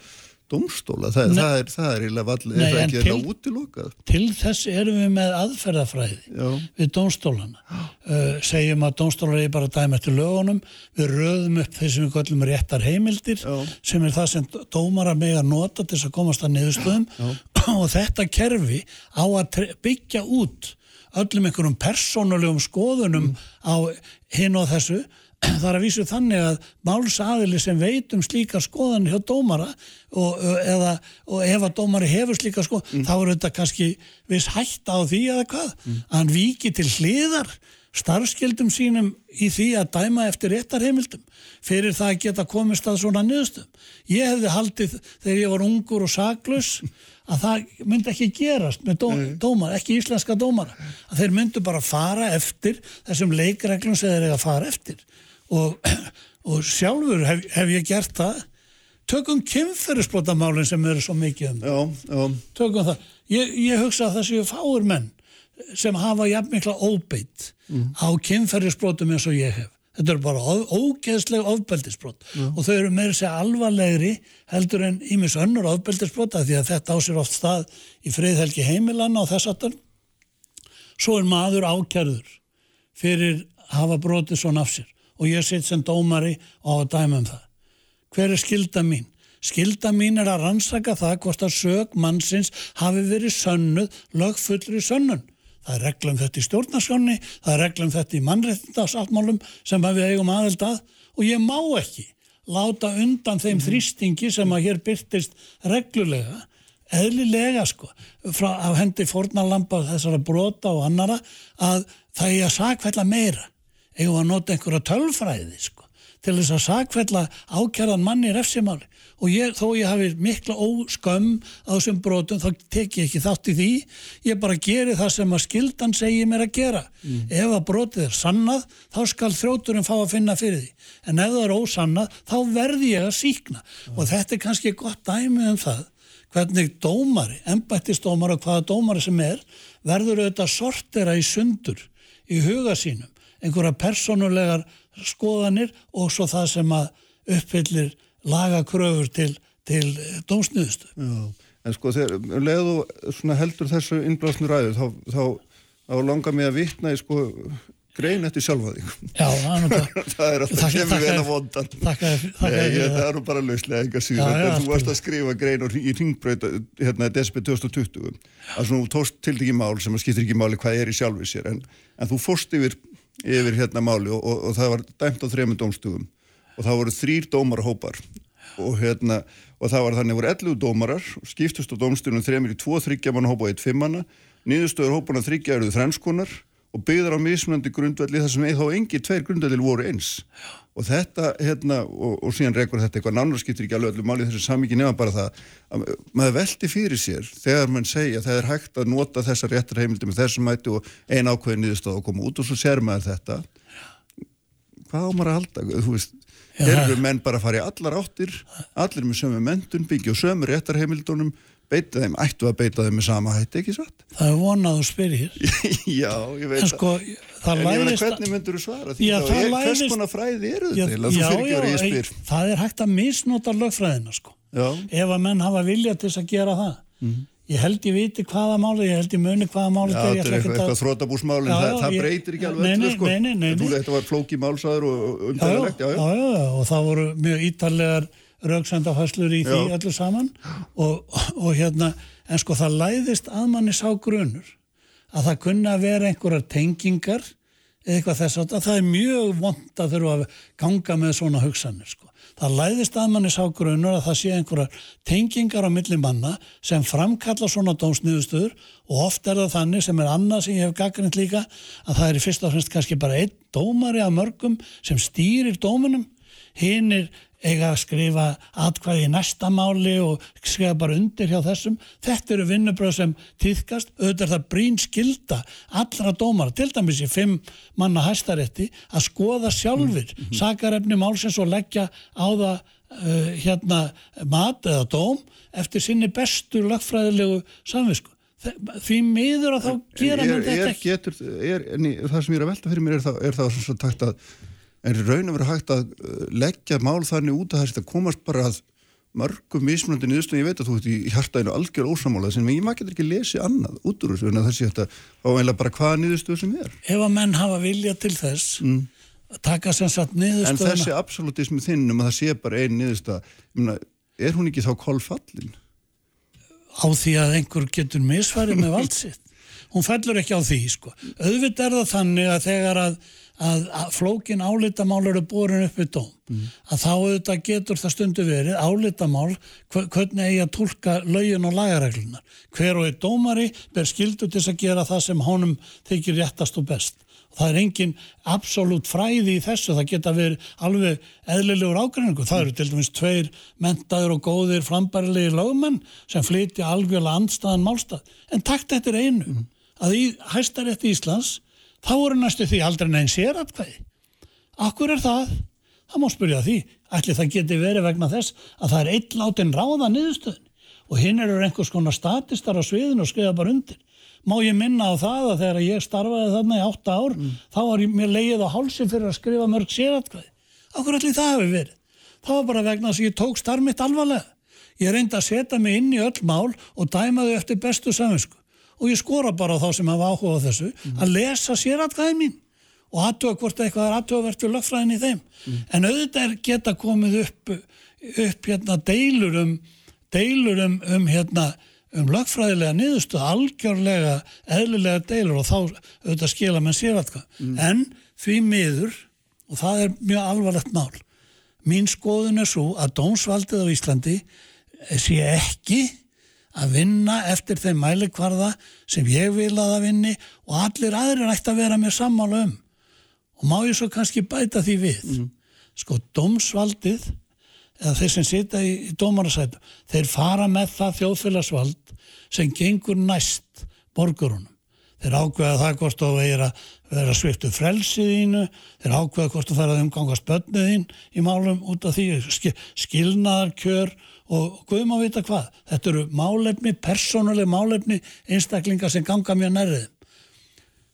domstóla. Það, það er, það er eiginlega vall, er það ekki til- eiginlega útilokað? til þess erum við með aðferðafræði Já. við dómstólana uh, segjum að dómstólar er bara að dæma eftir lögunum við röðum upp þeir sem við kallum réttar heimildir Já. sem er það sem dómara með að nota til þess að komast að niðurstöðum og þetta kerfi á að byggja út öllum einhverjum persónulegum skoðunum á hinn og þessu það er að vísu þannig að málsaðili sem veit um slíka skoðan hjá dómara og, eða, og ef að dómari hefur slíka skoðan þá er þetta kannski viss hætta á því eða hvað. Að hann víki til hliðar starfskildum sínum í því að dæma eftir réttarheimildum fyrir það að geta komist að svona niðurstum. Ég hefði haldið þegar ég var ungur og saklaus að það myndi ekki gerast með dó, dómar, ekki íslenska dómara að þeir myndu bara fara eftir þessum leikreglum sem þeir eiga að fara eftir og, og sjálfur hef, hef ég gert það. Tökum kynferðisbrotamálinn sem eru svo mikið um. Já, já, tökum það. Ég, ég hugsa að það séu fáir menn sem hafa jafnmikla óbeitt á kynferðisbrotum eins og ég hef. Þetta eru bara ógeðsleg ofbeldisbrot. Og þau eru meira sér alvarlegri heldur en ímis önnur ofbeldisbrot af því að þetta á sér oft stað í friðhelgi heimilanna og þess aftur. Svo er maður ákjærður fyrir að hafa brotið svona af sér og ég sitt sem dómari á að dæma um það. Hver er skilda mín? Skilda mín er að rannsaka það hvort að sög mannsins hafi verið sönnuð lögfullri sönnun. Það er reglum þetta í stjórnarskjónni, það er reglum þetta í mannréttindasáttmálum sem við eigum aðeld að og ég má ekki láta undan þeim þrýstingi sem að hér byrtist reglulega, eðlilega sko, frá af hendi fórnarlampa þessara brota og annara að það er að sakfælla meira, eigum að nota einhverja tölfræði sko til þess að sakfella ákjærðan manni refsimáli. Og ég, þó ég hafi mikla óskömm á þessum brotum þá tek ég ekki þátt í því. Ég bara geri það sem að skildan segir mér að gera. Ef að brotið er sannað þá skal þróturinn fá að finna fyrir því. En ef það er ósannað þá verði ég að síkna og þetta er kannski gott dæmi um það hvernig dómari, embættistómari og hvaða dómari sem er verður auðvitað sortera í sundur í huga sínum einhverja persónulegar skoðanir og svo það sem að uppfyllir lagakröfur til, til dómsniðustu. já. En sko þegar um svona heldur þessu innblásnu ræðu þá, þá, þá langar mig að vitna í sko grein eftir sjálfa þig Já, það er er alltaf þakka- vel að vondan það er nú bara lauslega enga síður Já, já, þú í varst að skrifa grein í ringbraut hérna DSB 2020 að svona þú tókst til ekki mál sem að skiptir ekki máli hvað er í sjálfi sér en, en þú fórst yfir, yfir hérna máli og, og, og það var dæmt á þremur dómstugum og það voru þrýr dómarahópar. Og hérna og það var þannig voru 11 dómarar skiptust á dómstunum þremur í 2-3 manna hópa og 1-5 manna. Niðurstöður hópana þryggja eruðu þrenskonar og byggður á mismunandi grundvelli þar sem þá engi tveir grundvelli voru eins og þetta hérna og, og síðan rekur þetta eitthvað nánar skiptir ekki alveg öllu máli í þessu samíki nefna bara það að maður veldi fyrir sér þegar mann segja að það er hægt að nota þessa réttar heimildi með þessum mæti og ein ákveðin niðurstöð að koma út og svo sér maður þetta hvað á maður að halda þú veist það- eru menn bara að fara í allar áttir, allir með sömu mentun, byggja og sömu réttarheimildunum, beita þeim, ættu að beita þeim með sama hætti, ekki satt? Það er vonað og spyrir. Já, ég veit En sko, það En ég meina, læðist... hvernig myndur þú svara því Já, þá? það Er, hvers konar fræði eru Já, þetta? til? Að Þú já, fyrir ekki að vera ég já, spyr. það er hægt að misnota lögfræðina sko. Já, Ef að menn hafa vilja til þess að gera það. Ég held ég viti hvaða máli, ég held ég muni hvaða máli já þetta er. þetta Ég er eitthvað, að- eitthvað þrótabúsmál, en Já, það, já, það ég- breytir ekki alveg öllu, sko. nei, nei, nei, Þú, nei. þetta var flóki málsaður og Já, já, umdæðilegt, já, já. já, já, og það voru mjög ítarlegar rauksendafæslur í því Já. öllu saman og, og hérna, en sko það læðist að manni sá grunur að það kunna vera einhverjar tengingar eða eitthvað þess að það er mjög vond að þurfa að ganga með svona hugsanir sko. Það læðist að manni sá grunur að það sé einhverjar tengingar á milli manna sem framkalla svona dómsniðustöður og oft er það þannig sem er annað sem ég hef gaggrind líka að það er í fyrst og fremst kannski bara einn dómari af mörgum sem stýrir dómunum hinnir eiga að skrifa atkvæði í næsta máli og skrifa bara undir hjá þessum. Þetta eru vinnubröð sem týðkast, auðvitað er það brín skilda allra dómara, til dæmis í fimm manna hæstarétti, að skoða sjálfur sakarefni málsins og leggja á það uh, hérna mat eða dóm eftir sinni bestu lögfræðilegu samvisku. Því miður að þá gera er, menn þetta er, ekki. getur, er, í- það sem ég er að velta fyrir mér er það, er það svo takt að í raun að vera hægt að uh, leggja mál þannig út að það komast bara að mörgum mismunandi niðurstöðum, ég veit að þú ert í hjartaðinu algjör ósamálað sem ég maður getur ekki lesið annað út úr þessu en að það sé þetta á einlega bara hvaða niðurstöðu sem er Ef að menn hafa vilja til þess að taka sem sagt en niðurstöðuna þessi absolutismi þinn um að það sé bara ein niðurstöða ég meina, er hún ekki þá kolfallin? á því að einhver getur misfarið með vald sitt. Hún fellur ekki á því, sko. Auðvitað er það þannig að þegar að, að, að flókin álitamál eru borin upp við dóm, að þá auðvitað getur það stundu verið álitamál hver- hvernig eigi að tólka lögin og lagareglunar. Hver og einn dómari ber skildu til að gera það sem honum þykir réttast og best. Það er engin absolutt fræði í þessu, það geta verið alveg eðlilegur ágreiningu. Það eru til dæmis tveir mentaður og góðir frambærilegi lögmenn sem flytja algjörlega andstaðan málstað. En takt eftir einu, að í hæstarétti Íslands, þá voru næstu því aldrei neinn sératkvæði. Akkur er það? Það má spyrja því. Ætli það geti verið vegna þess að það er einn látin ráða niðurstöðin og hinn eru einhvers konar statistar á sviðinu og skrifa bara undir. Má ég minna á það að þegar ég starfaði þarna í átta ár, þá var ég mér leið á hálsin fyrir að skrifa mörg sératkvæði. Akkur ætli það hefur verið? Það var bara vegna þess að ég tók starf mitt alvarlega. Ég reyndi að setja mig inn í öll mál og dæma þau eftir bestu samvinsku. Og ég skora bara þá sem hafa áhuga á þessu að lesa sératkvæði mín og aðtöga hvort eitthvað er aðtögavert við lögfræðin í þeim. En auðvitað geta komið upp, upp hérna deilur um, deilur um, um hérna um lögfræðilega niðurstöð, algjörlega eðlilega deilur og þá auðvitað skila menn sératkvæð. En því miður, og það er mjög alvarlegt mál, mín skoðun er svo að dómsvaldið á Íslandi sé ekki að vinna eftir þeim mælikvarða sem ég vil að það vinni og allir aðrir ætti að vera mér sammála um. Og má ég svo kannski bæta því við. Sko, dómsvaldið, eða þeir sem sita í, í dómarasætu, þeir fara með það þjóðfélagsvald sem gengur næst borgurunum. Þeir ákveða það hvort þú vegir að vera sviftu frelsiðínu, þeir ákveða hvort þú að umgangast börniðín í málum út af því, ski, skilnaðarkjör og guðum að vita hvað. Þetta eru málefni, persónuleg málefni, einstaklingar sem ganga mjög nærriðum.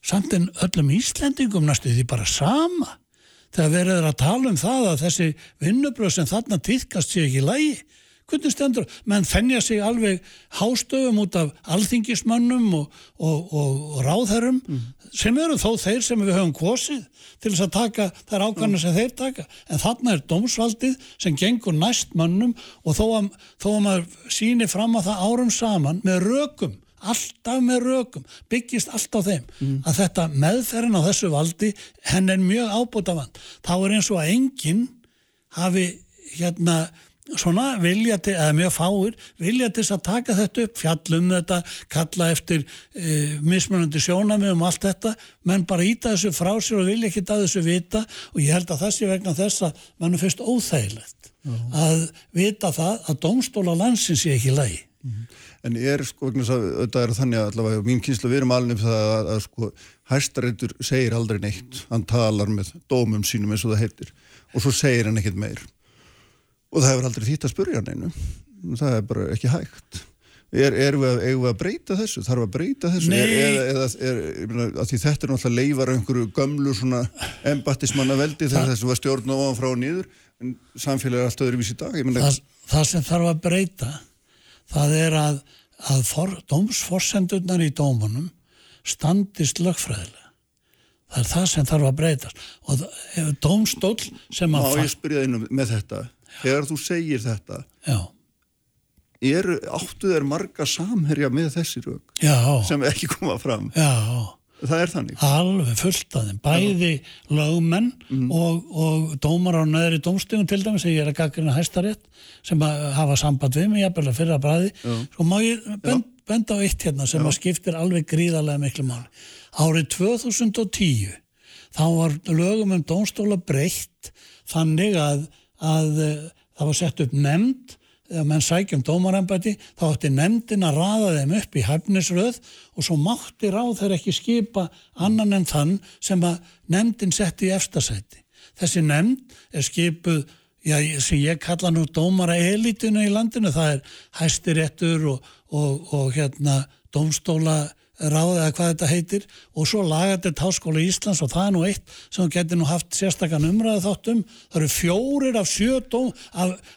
Samt en öllum Íslendingum næstu því bara sama. Þegar verður að tala um það að þessi vinnubröð sem þarna týðkast sé ekki lægi, hvernig stendur, menn fennja sig alveg hástöfum út af alþingismönnum og, og, og, og ráðherrum sem eru þó þeir sem við höfum kosið til þess að taka þær ákvæmna sem þeir taka. En þarna er dómsvaldið sem gengur næst mönnum og þó að, þó að maður síni fram á það árum saman með rökum alltaf með rökum, byggist allt á þeim að þetta meðferðin á þessu valdi henn er mjög ábútafand þá er eins og að enginn hafi hérna svona vilja til, eða mjög fáir vilja til þess að taka þetta upp fjallum þetta, kalla eftir e, mismunandi sjónamið um allt þetta. Menn bara íta þessu frá sér og vilja ekki að þessu vita. Og ég held að það sé vegna þess að mannum fyrst óþægilegt að vita það að dómstóla landsins sé ekki lægi En ég er sko, vegna þess að þetta er þannig að allavega mín kynslu við erum alveg það að, að sko hæstareitur segir aldrei neitt, hann talar með dómum sínum eins og það heitir. Og svo segir hann ekkert meir og það hefur aldrei þýtt að spurja hann einu það er bara ekki hægt. Er, er við að, við að breyta þessu? Þarf að breyta þessu? Er, eða, eða, er, að því þetta er náttúrulega leifar einhverju gömlu svona embattismanna veldi þegar þessu var stjórn ofan frá og niður en samfélag er allt öðruvís í dag. Það, það sem þarf að breyta það er að, að for, dómsforsendurnar í dómunum standist lögfræðilega. Það er það sem þarf að breytast. Og dómstól sem að ég spyrja einum með þetta þegar þú segir þetta já, eru áttu þeir marga samherja með þessi rauk já, sem ekki koma fram? Já. Það er þannig. Alveg fullt af þeim, bæði lögmenn Mm. og, og dómar á neðri dómstegum til dæmis, sem ég er að gaggrina hæstarétt sem að hafa samband við mig, jafnvel að fyrra bræði svo má ég bend, benda á eitt hérna sem að skiptir alveg gríðarlega miklu máli. Árið 2010 þá var lögum um dómstóla breytt þannig að, að eh, það var sett upp nefnd þegar menn sækjum dómarembæti þá átti nefndin að raða þeim upp í hæfnisröð og svo mátti ráð þeir ekki skipa annan en þann sem að nefndin setti í efstasæti. Þessi nefnd er skipuð já, sem ég kalla nú dómara elitinu í landinu, það er hæstiréttur og, og, og hérna dómstóla ráð eða hvað þetta heitir og svo lagatett háskóla Íslands og það er nú eitt sem þú getur nú haft sérstakann umræðu þáttum það eru fjórir af sjö dóm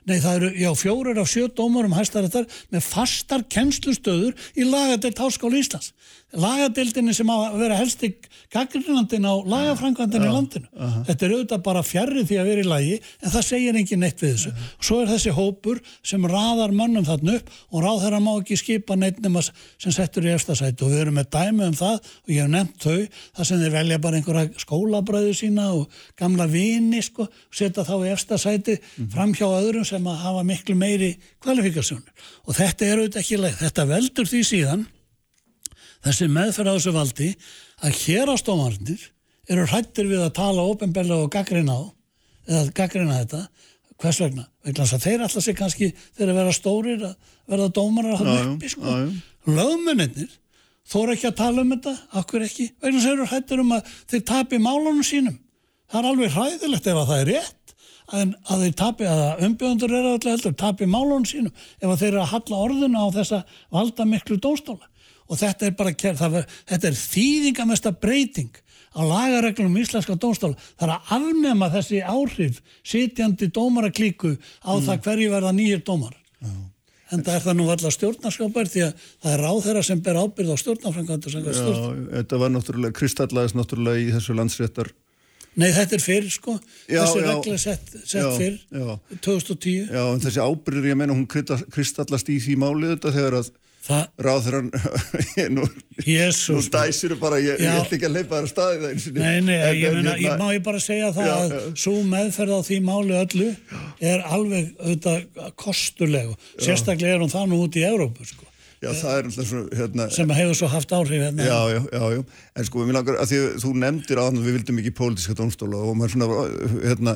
nei það eru, já, fjórir af sjö dómarum hæstaréttar með fastar kennslustöður í lagatett háskóla Íslands lagadeildinni sem á að vera helsti gaggrinandin á lagafrænkvandin í landinu. þetta er auðvitað bara fjarrri því að vera í lagi en það segir engin neitt við þessu. Svo er þessi hópur sem raðar mönnum þarna upp og ráð þeirra má ekki skipa neitt nema sem settur í efstasæti og við erum með dæmi um það og ég hef nefnt þau það sem þeir velja bara einhverja skólabræðu sína og gamla vini sko setja þá í efstasæti fram hjá öðrum sem að hafa miklu meiri kvalifikasjónir og þetta er auðvitað ekki leið. Þetta veldur því síðan þessi meðferð á þessu valdi að hér á stómarnir eru hrættir við að tala ofinbellega og gaggrina á eða gaggrina þetta. Hvers vegna, vegna þess að þeir alltaf sé kannski þeir að vera stórir að verða dómarar að hafa uppi sko. lögmennir þóra ekki að tala um þetta, akkur ekki? Vegna þess að þeir eru hrættir um að þeir tapi málunum sínum. Það er alveg hræðilegt ef að það er rétt að, að þeir tapi, að umbjöðundur eru alltaf heldur, tapi málunum sínum ef að þeir eru að halla orðuna á þessa valda miklu dóstóla og þetta er bara, var- þetta er þýðingamesta breyting á lagareglum íslenska dómstóla það er að afnema þessi áhrif sitjandi dómaraklíku á það hverju verða nýjir dómar en það er það nú allar stjórnarskapar því að það er ráð þeirra sem ber ábyrð á stjórnarframkvæmdu sem Já, stjórn. þetta var náttúrulega kristallaðist náttúrulega í þessu landsréttar Nei, þetta er fyrr sko Já, þessi já. regla sett, sett Já, fyrr já. 2010 Já, en þessi ábyrður, ég meina, hún kristallast í því málið þetta þegar að það, ráðherran nú, nú dæsir bara, ég, ég Já. ætla ekki að leipa þar staðið það einu sinni. Nei, nei, En- ég, en meina, hérna- ég má ég bara segja það Já, að já. svo meðferð á því máli öllu er alveg auðvitað kostulegu, sérstaklega er hún það nú út í Evrópu sko, Já, það er alltaf svona, hérna, sem hefur svo haft áhrif hérna. Já, já, já, já, en sko, mér langar að því að þú nefndir hann að við vildum ekki pólitíska dómstóla og maður svona, hérna,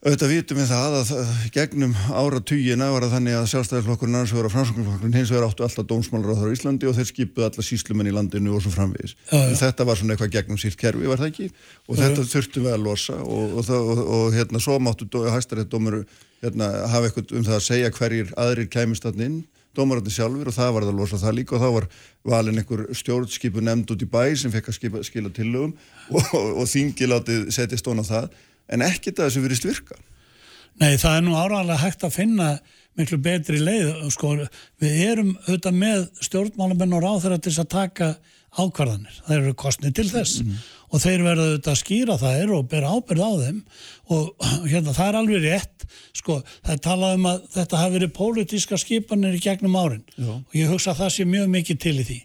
auðvitað vitum við það að það- gegnum ára tugina var það þannig að sjálfstæðisflokkurinn annars vegar að framsóknarflokkurinn hins vegar áttu alltaf dómsmálar á á Íslandi og þeir skipuðu alla síslumenn í landinu og svo framvegis. Já, já. Þetta var svona eitthvað gegnum sírt kerfi, var það ekki? Og þetta þurftum við að losa og, og, og, og hérna, svo máttu hæstarétt dómur hérna, hafa eitthvað um það að segja hverjir aðrir kæmist þarna inn dómarandi sjálfur og það var það að losa það líka og þá var valin einhver stjórnskipu nefnd út í bæ sem fekk að skipa, skila tillögum og, og, og þingi látið setja stóna það en ekkert að þessu virðist virka. Nei, það er nú áraðanlega hægt að finna miklu betri leið, sko, við erum auðvitað með stjórnmálamenn og ráþæra til að taka ákvarðanir, það eru kostnið til þess. Og þeir verða auðvitað að skýra þær og bera ábyrð á þeim og hérna það er alveg rétt sko, það er talað um að þetta hafi verið pólitíska skipanir í gegnum árin. Já. og ég hugsa að það sé mjög mikið til í því.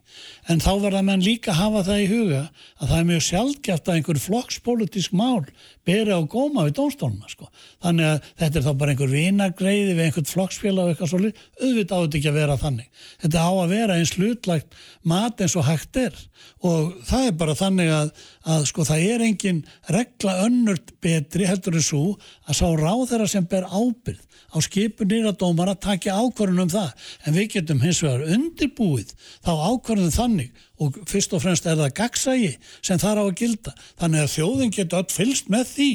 En þá verða menn líka hafa það í huga að það er mjög sjálfgeft að einhver flokkspólitísk mál beri á góma við dónstóluna sko. þannig að þetta er þá bara einhver vinagreiði við einhvern flokksfélag og eitthvað svolítið auðvitað áður ekki að vera þannig. Þetta á að vera eins hlutlagt mat eins og hægt er. Og það er bara þannig að, að sko það er engin regla önnurt betri heldur en svo að sá ráð þeirra sem ber ábyrð á skipunir að dómar að takja ákvarðunum það. En við getum hins vegar undirbúið þá ákvarðunum þannig og fyrst og fremst er það gagsægi sem þar á að gilda. Þannig að þjóðin getur öll fylst með því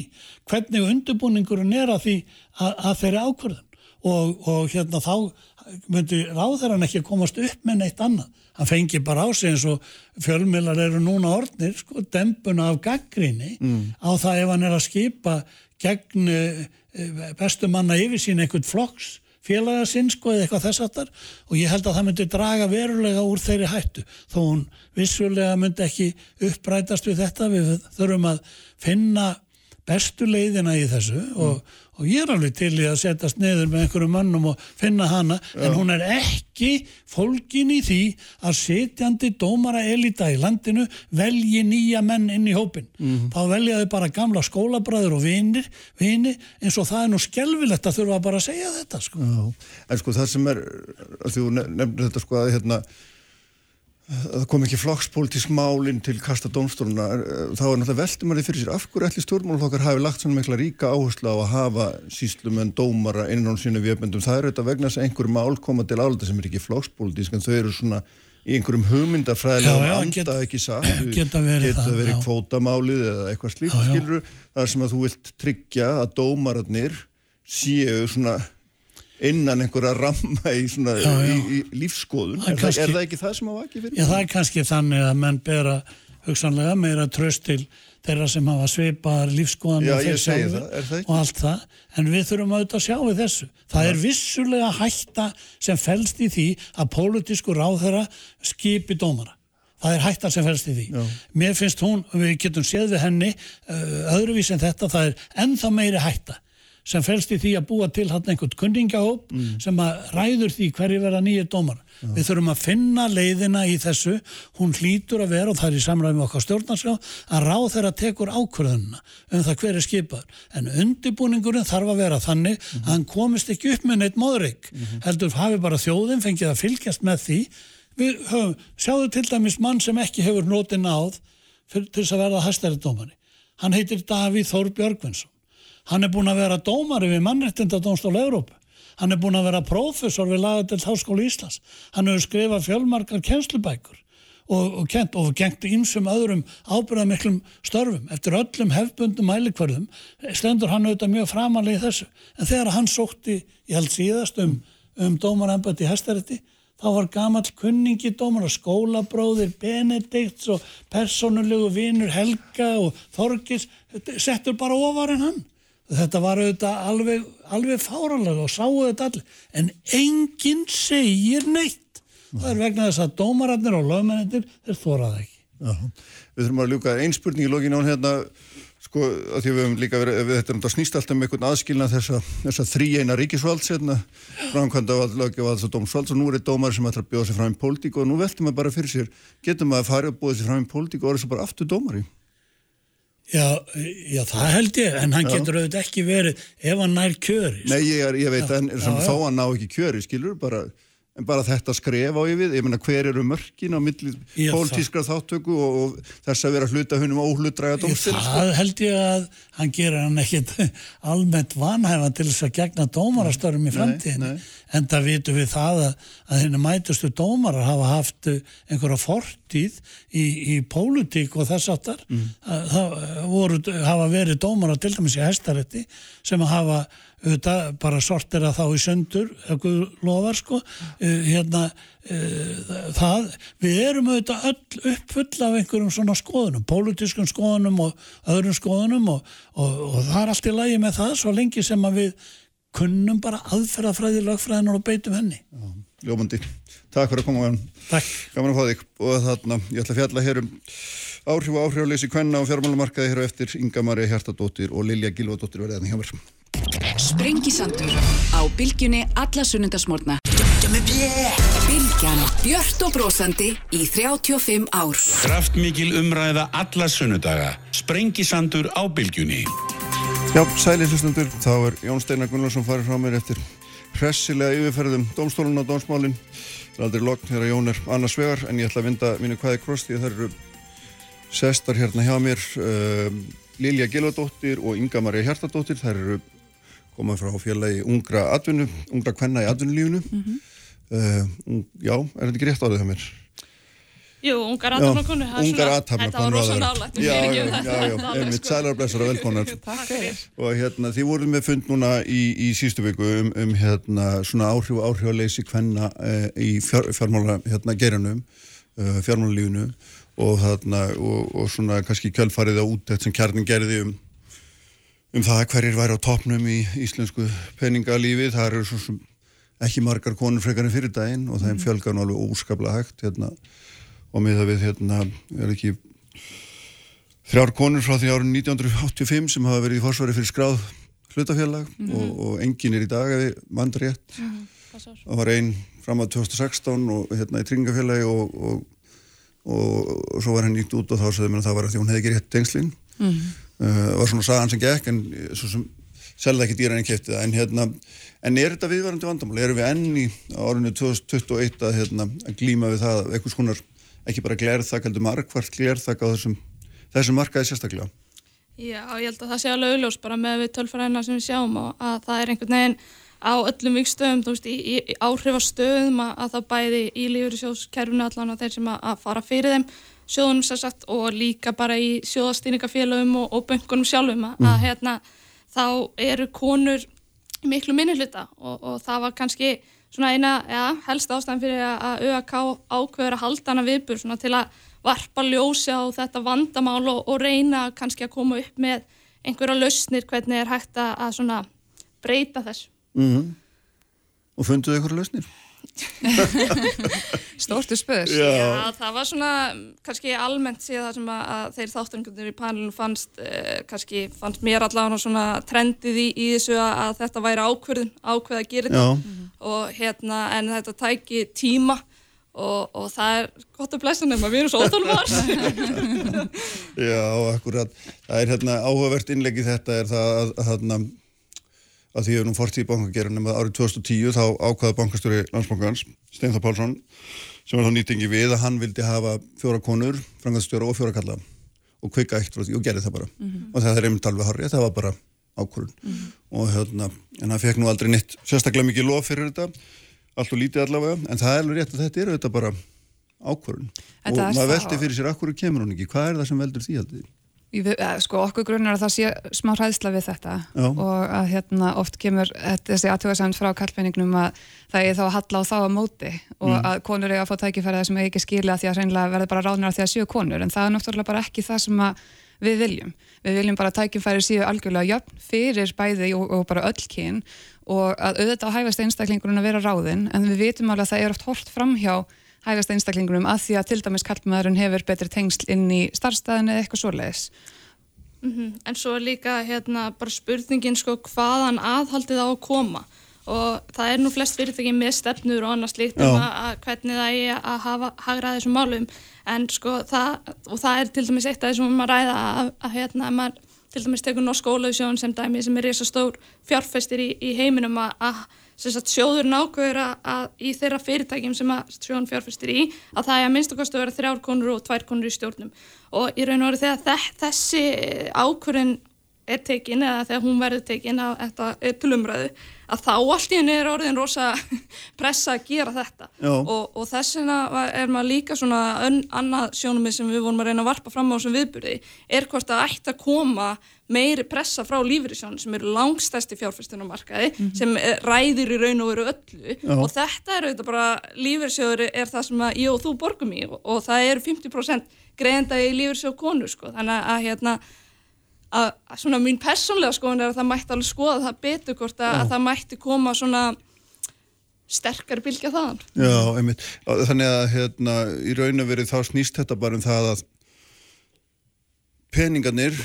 hvernig undirbúningurinn er að því að, að þeirri ákvarðun og, og hérna þá myndi ráðherran ekki komast upp með neitt annað. Hann fengi bara á sig eins og fjölmilar eru núna orðnir sko, dempuna af gaggrinni mm. á það ef hann er að skipa gegn uh, bestu manna yfir sín einhvern flokks félaga sinn sko eða eitthvað þess aftar og ég held að það myndi draga verulega úr þeirri hættu þó hún vissulega myndi ekki upprætast við þetta. Við þurfum að finna bestu leiðina í þessu og, og ég er alveg til í að setjast neður með einhverju mannum og finna hana Já. en hún er ekki fólkin í því að setjandi dómara elita í landinu velji nýja menn inn í hópin mm. þá velja þau bara gamla skólabræður og vinir, vini eins og það er nú skelvilegt að þurfa bara að segja þetta sko. En sko það sem er, þú nefnir þetta sko að hérna það kom ekki flokkspolítisk málinn til kasta dómstóluna, þá er náttúrulega þið fyrir sér, af hverju ætli stjórnmálflokkar hafi lagt svona mikla ríka áherslu á að hafa síslumenn, dómara innan sínu viðbendum, það er auðvitað vegna að einhverjum mál koma til álita sem er ekki flokkspolítisk en þau eru svona í einhverjum hugmyndafræðilega anda get, ekki satt, geta verið, geta verið kvótamálið eða eitthvað slíkt, skilur, þar sem að þú vilt tryggja að dómararnir séu svona innan einhverja ramma í, svona, já, já. í, í lífskoðun er, kannski, er það ekki það sem á ekki fyrir? Já það er kannski þannig að menn bera hugsanlega meira tröst til þeirra sem hafa sveipaðar lífskoðan og þeir sjálfur og allt það en við þurfum auðvitað að sjá við þessu það ja. er vissulega hætta sem fælst í því að pólitísku ráðherra skipi dómara það er hætta sem fælst í því Já. mér finnst hún, við getum séð við henni uh, öðruvís en þetta, það er ennþá meiri hætta sem fælst í því að búa til hann einhvern kundingahóp mm. sem að ræður því hverju verða nýju dómar. Ja. Við þurfum að finna leiðina í þessu, hún hlýtur að vera og það er í samræmi okkar stjórnarsjá að ráð þeirra tekur ákvörðunna um það hver er skipaður. En undibúningurinn þarf að vera þannig mm. að hann komist ekki upp með neitt móðurreik. Mm -hmm. Heldur hafi bara þjóðin fengið að fylgjast með því. Við höfum, sjáðu til dæmis mann sem ekki hefur nótið náð til þess að verða hæstæri dómari. Hann heitir Davíð Þór Björgvinsson Hann er búin að vera dómari við mannrettindadómstóla Európa. Hann er búin að vera prófessor við lagadelt Háskóli Íslands. Hann hefur skrifað fjölmarkar kjenslubækur og, og kent og gengt ímsum öðrum ábyrðamiklum störfum. Eftir öllum hefbundum mælikvarðum stendur hann auðvitað mjög framalega í þessu. En þegar hann sótti, ég held síðast, um, um dómarembætti í Hestaretti, þá var gamall kunningi dómar og skólabróðir Benedikts og personulegu vinur Helga og Þorgis settur bara ofar en hann þetta var auðvitað alveg, alveg fáralega og sáu þetta allir. En enginn segir neitt. Það er vegna þess að dómararnir og lögmennir þeir þóraða ekki. Já. Við þurfum að ljúka einn spurning í lógin án hérna. Sko að því við hefum líka verið við þetta um að snýst alltaf með einhvern aðskilna þessa, þessa þrý eina ríkisvalds hérna, framkvæmda vald, lögjavalds og dómsvalds. Og nú er þetta dómar sem ætlar að bjóða sér fram í pólitík og nú veltum við bara fyrir sér. Getum við að fara og búða sér fram í pólitík og orða sér bara aftur dómari Já, já, það held ég, en hann já. getur auðvitað ekki verið ef hann nær kjöri. Nei, ég, er, ég veit, já, en sem þó hann ná ekki kjöri, skilur, bara en bara þetta skref á yfir, ég menna hver eru mörkin á milli pólitískra þáttöku og, og þess að vera hluta húnum óhlutræða dómstil það held ég að hann gera hann ekkit almennt vanhæfa til þess að gegna dómarastörum í framtíðin en það vitum við það að, að henni mætustu dómarar hafa haft einhverja fortíð í, í pólitík og þess aftar mm. það voru, hafa verið dómarar til dæmis í hestaretti sem hafa auðvitað bara sortir að þá í sundur ef Guð lofar sko uh, hérna uh, það, við erum auðvitað öll uppfull af einhverjum svona skoðunum, pólitískum skoðunum og öðrum skoðunum og, og, og það er allt í lagi með það svo lengi sem að við kunnum bara aðferðafræði lögfræðinar og beitum henni Ljómandi. Takk fyrir að koma. Takk. Gaman að fá þig. Og þarna, ég ætla að fjalla hér um áhrif og áhrifleysi kvenna og fjármálumarkaði hér á eftir Inga Marja Hjartadóttir og Lilja Gilvadóttir verðið mér. Sprengisandur á bylgjunni alla sunnundasmórna. Bylgjan, björt og brósandi í 35 ár. Kraftmikil umræða alla sunnudaga. Sprengisandur á bylgjunni. Já, sæli hlustundur, þá er Jón Steinar Gunnarsson farið frá mér eftir hressilega yfirferðum dómstólun og dómsmálin. Það er aldrei lokn þegar Jón er annars vegar en ég ætla að vinda mínu hvaði kross því að það eru sestar hérna hjá mér uh, Lilja Gilvadóttir og Inga Marja Hjartadóttir. Það eru komað frá félagi ungra atvinnu, ungra kvenna í atvinnulífinu. Mm uh, já, er þetta ekki rétt árið hjá mér? Jú, ungar aðtapnakonur. Þetta var rosa nálægt. Já, já, já, já, einmitt sælar blessar og velkonar. Takk fyrir. Og hérna, þið voruð með fund núna í, í sístu viku um, um hérna svona áhrif og áhrifaleysi hvenna uh, í fjár, fjármála hérna geranum, uh, fjármálalífinu og þarna, og, og svona kannski kjölfarið á útætt sem kjarnin gerði um um það hverjir væri á toppnum í íslensku peningalífi, það eru svo sem ekki margar konur frekar en fyrir daginn og þeim fjölgar nú alveg óskaplega hægt hérna, og með það við hérna, er ekki þrjár konur frá því árið 1985 sem hafa verið í forsvari fyrir skráð hlutafélag og, og engin er í dag ef við mandar rétt. Það var einn fram að 2016 og hérna í tryggingafélagi og, og, og, svo var henni nýtt út og þá sagði mér að það var að því hún hefði ekki rétt tengslinn mm. Uh, var svona sagan sem gekk en svo sem selða ekki dýran en kefti það en hérna en er þetta viðvarandi vandamál? Erum við enn í árinu 2021 að, hérna, að glíma við það eitthvað skonar ekki bara glerþak, heldur margvart glerþak á þessum, þessum markaði sérstaklega? Já, ég held að það sé alveg augljós bara með við tölfræðina sem við sjáum og að það er einhvern veginn á öllum vikstöðum, þú veist, í, í, áhrifastöðum að, að það bæði í lífyrirsjóðskerfunu allan og þeir sem að, að fara fyrir þeim sjóðunum sér sagt og líka bara í sjóðastýningafélögum og, og böngunum sjálfum að, að hérna þá eru konur miklu minni hluta og, og það var kannski svona eina, ja, helst ástæðan fyrir að ÖAK ákveður að halda hana viðbur svona til að varpa ljósi á þetta vandamál og, og reyna kannski að koma upp með einhverja lausnir hvernig er hægt að svona breyta þess. Mm -hmm. Og funduðu ykkur lausnir? Stórtu spöðs. Já. Já, það var svona kannski almennt síðan það sem að, að þeir þáttungundur í panelinu fannst eh, kannski fannst mér allavega svona trendið í, í þessu að, að þetta væri ákverðin ákveð að gera þetta. Mm. og hérna en þetta tæki tíma og, og það er gott að blessa nefn að við erum svo ótalvar Já, akkurat. Það er hérna áhugavert innleggi þetta er það að, að hérna að því að nú fórt í bankagerunum að árið 2010 þá ákvaða bankastjóri landsbankans Steinþór Pálsson sem var þá nýtingi við að hann vildi hafa fjóra konur, frangatstjóra og fjóra kalla og kvika eitt frá því og gerði það bara mm -hmm. og það er einmitt alveg harrið, það var bara ákvörun mm -hmm. og hérna, en hann fekk nú aldrei nýtt sérstaklega mikið lof fyrir þetta allt og lítið allavega, en það er alveg rétt að þetta er þetta bara ákvörun og maður veldi fyrir sér, akkur kemur hún ekki hvað er það sem veldur því aldrei? Sko okkur grunnar að það sé smá hræðsla við þetta Já. og að hérna oft kemur þessi aðtöðasamt frá kallpenningnum að það er þá að halla á þá að móti og Mm. að konur eiga að fá tækifæri sem ekki skila því að reynilega verða bara ráðnir því að séu konur en það er náttúrulega bara ekki það sem við viljum. Við viljum bara tækifæri séu algjörlega jöfn fyrir bæði og, og bara öll kyn og að auðvitað á hæfast einstaklingurinn að vera ráðinn en við vitum alveg að það er oft hort framhjá hægast einstaklingunum að því að til dæmis kallmaðurinn hefur betri tengsl inn í starfstæðinu eða eitthvað svoleiðis. Mhm, En svo er líka hérna bara spurningin sko hvaðan aðhaldið á að koma? Og það er nú flest fyrirtæki með stefnur og annað slíkt um að, hvernig það er að hafa hagra þessum málum. En sko það og það er til dæmis eitt af þessum um að ræða að, að hérna að maður til dæmis tekur norsk ólausjón sem dæmi sem er reysa stór fjárfestir í, í heiminum að, að, að í þeirra fyrirtækjum sem að sjóðun fjárfestir í að það er að minnstu kostu að vera þrjár konur og tvær konur í stjórnum. Og í raun og veru þegar þe- þessi ákvörðin er tekin eða þegar hún verður tekin að þetta er til umræðu að þá allt í henni er orðin rosa pressa að gera þetta. Og, og þess vegna er maður líka svona ön, annað sjónumið sem við vorum að reyna að varpa fram á þessum viðburði er hvort að ætti að koma meiri pressa frá lífyrirsjónu sem eru langstæsti fjárfæstunumarkaði sem er, ræðir í raun og veru öllu. Já. og þetta er auðvitað bara lífyrirsjóður er það sem að ég og þú borgum í og, og það eru 50% greiðenda í lífyrirsjóð konur sko. Þannig að hérna að, svona mín persónlega skoðun er að það mætti alveg skoða það betur hvort að, að það mætti koma svona sterkari bylgja þaðan Já, einmitt. Þannig að hérna, í raun og verið þá snýst þetta bara um það að peningarnir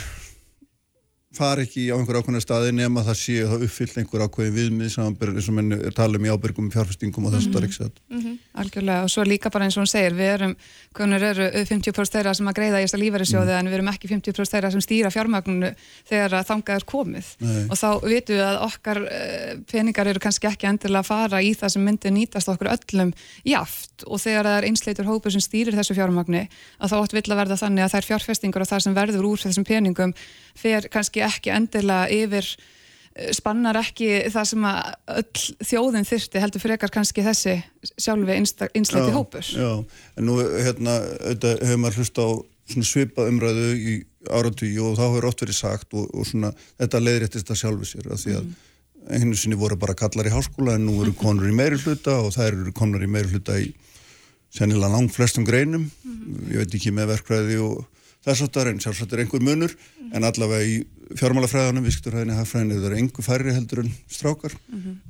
fara ekki á einhver ákveðna staði nema það sé að það uppfyllt einhver ákveðin viðmið samanber eins og menn er tala um í ábyrgum fjárfestingum og þess að það er ekki satt. Algjörlega. Og svo líka bara eins og hún segir við erum, hvernig eru 50% þeirra sem að greiða í þessa lífærisjóði en við erum ekki 50% þeirra sem stýra fjármagnunu þegar að þangað er komið. Nei. og þá vitum við að okkar uh, peningar eru kannski ekki endilega að fara í það sem myndi nýtast okkur öllum jaft og þegar það er einsleitur hópur sem stýrir þessu fjármagni að þá átt vill að verða þannig að þær fjárfestingar og það sem verður úr þessum peningum fer kannski ekki endilega yfir eh, spannar ekki það sem að öll þjóðin þyrti heldur frekar kannski þessi sjálfi einsleiti hópur. Já, en nú hérna, auðvitað hefur maður hlusta á svipað umræðu í áratvíu og þá hefur oft verið sagt og, og svona þetta leiðréttist að sjálfu sér af því að einu sinni voru bara kallar í háskóla en nú eru konur í meiri hluta og þær eru komnar í meiri hluta í sennilega langt flestum greinum ég veit ekki með verkfræði og þess áttar en sjálfsagt er einhver munur en allavega í fjármálafræðanum, viðskipturfræðinni, hagfræðinni það eru einhver færri heldur en strákar.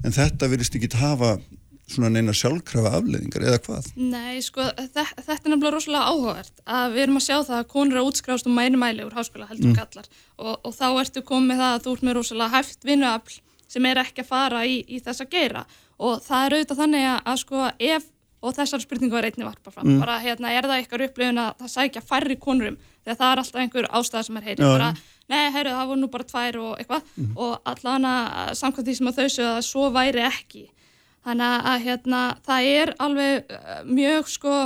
En þetta virðist ekki hafa svona neina sjálfkrafa afleðingar eða hvað? Nei, sko, þe þetta er nefnilega rosalega áhugavert að við erum að sjá það að konur eru að útskrást um mæni mæli úr háskóla heldur mm. kallar og, og þá ertu komið það að þú ert með rosalega hæft vinnuafl sem er ekki að fara í, í þess að gera og það er auðvitað þannig að, að sko ef, og þessar spurningu var einnig varpa fram, bara hérna er það eitthvað upplifun að það sækja færri konurum þegar það er alltaf einhver ástæða sem er heyri Já, bara, nei, heyrðu, það voru nú bara tvær og eitthvað. Og allan að samkvæmt því sem að þau séu að svo væri ekki. Þannig að hérna, það er alveg uh, mjög sko,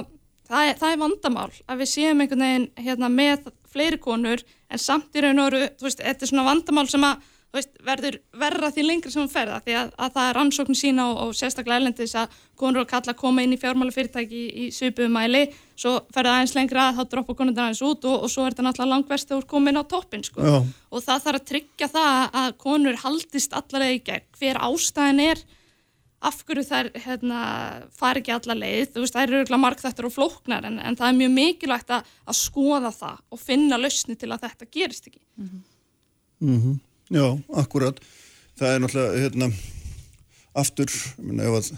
það er, það er vandamál að við séum einhvern veginn hérna, með fleiri konur en samt í raun og veru, þú veist, þetta er svona vandamál sem að veist, verður verra því lengri sem hún ferða því að, að það er rannsókn sína og, og sérstaklega erlendis að konur og kalla koma inn í fjármálafyrirtæki í, í svipuðum mæli, svo ferða aðeins lengra að þá droppa konundar aðeins út og, og svo er þetta náttúrulega langverst þegar þú er komin á toppin sko. Og það þarf að tryggja það að konur haldist allarlega í gegn hver ástæðin er af hverju þær hérna, fari ekki alla leið, þú veist, þær eru örugglega margþættur og flóknar en, en það er mjög mikilvægt að, að skoða það og finna lausni til að þetta gerist ekki. Já, akkurat. Það er náttúrulega, hérna, aftur, meina, ef að,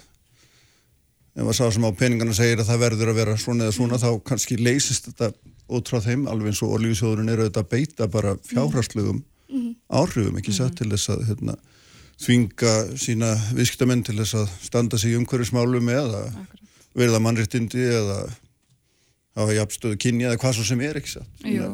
ef að sá sem á peningana segir að það verður að vera svona eða svona, þá kannski leysist þetta frá þeim, alveg eins og orlífisjóðurinn eru auðvitað að beita bara fjárhagslegum áhrifum, ekki satt, til þess að, hérna, þvinga sína viðskiptamenn til þess að standa sig í umhverfismálum eða verða mannréttindi eða hafa jafnstöðu kynja eða hvað svo sem er, ekki satt. Jú,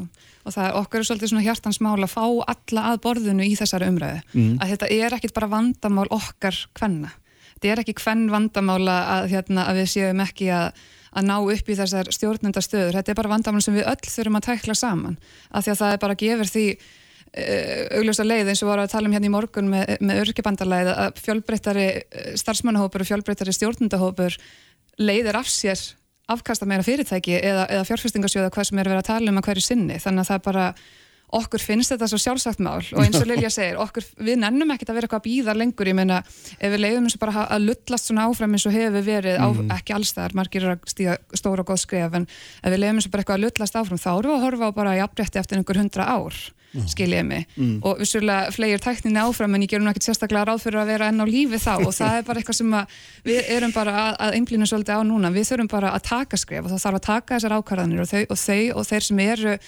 og það er okkar er svolítið svona hjartansmál að fá alla að borðinu í þessari umræðu. Að þetta er ekkit bara vandamál okkar kvenna. Þetta er ekki kvenn vandamála að, hérna, að við séum ekki að, að ná upp í þessar stjórnendastöður. Þetta er bara vandamál sem við öll þurfum að tækla saman. Af því að það er bara gefur því uh, augljósa leið eins og voru að tala um hérna í morgun með, með örkjabandarleið að fjölbreyttari uh, starfsmannahópur og fjölbreyttari stjórnendahópur leiðir af sér afkasta meira fyrirtæki eða, eða fjárfestingarsjóða hvað sem er verið að tala um að hverju sinni. Þannig að það er bara okkur finnst þetta svo sjálfsagt mál og eins og Lilja segir, okkur, við nennum ekkert að vera eitthvað að býða lengur, ég meina ef við leiðum eins og bara að lullast svona áfram eins og hefur verið, á, ekki allstaðar margir eru að stíga stóra og góð skref en ef við leiðum eins og bara eitthvað að lullast áfram þá erum við að horfa á bara jafnrétti eftir einhver hundra ár skiljiði mig. Og vissulega flegir tækninni áfram en ég gerum ekkert sérstaklega ráð fyrir að vera enn á lífi þá. Og það er bara eitthvað sem við erum bara að, að einblýna svolítið á núna. Við þurfum bara að taka skref og það þarf að taka þessar ákvarðanir. Og þau og, þau, og þeir sem eru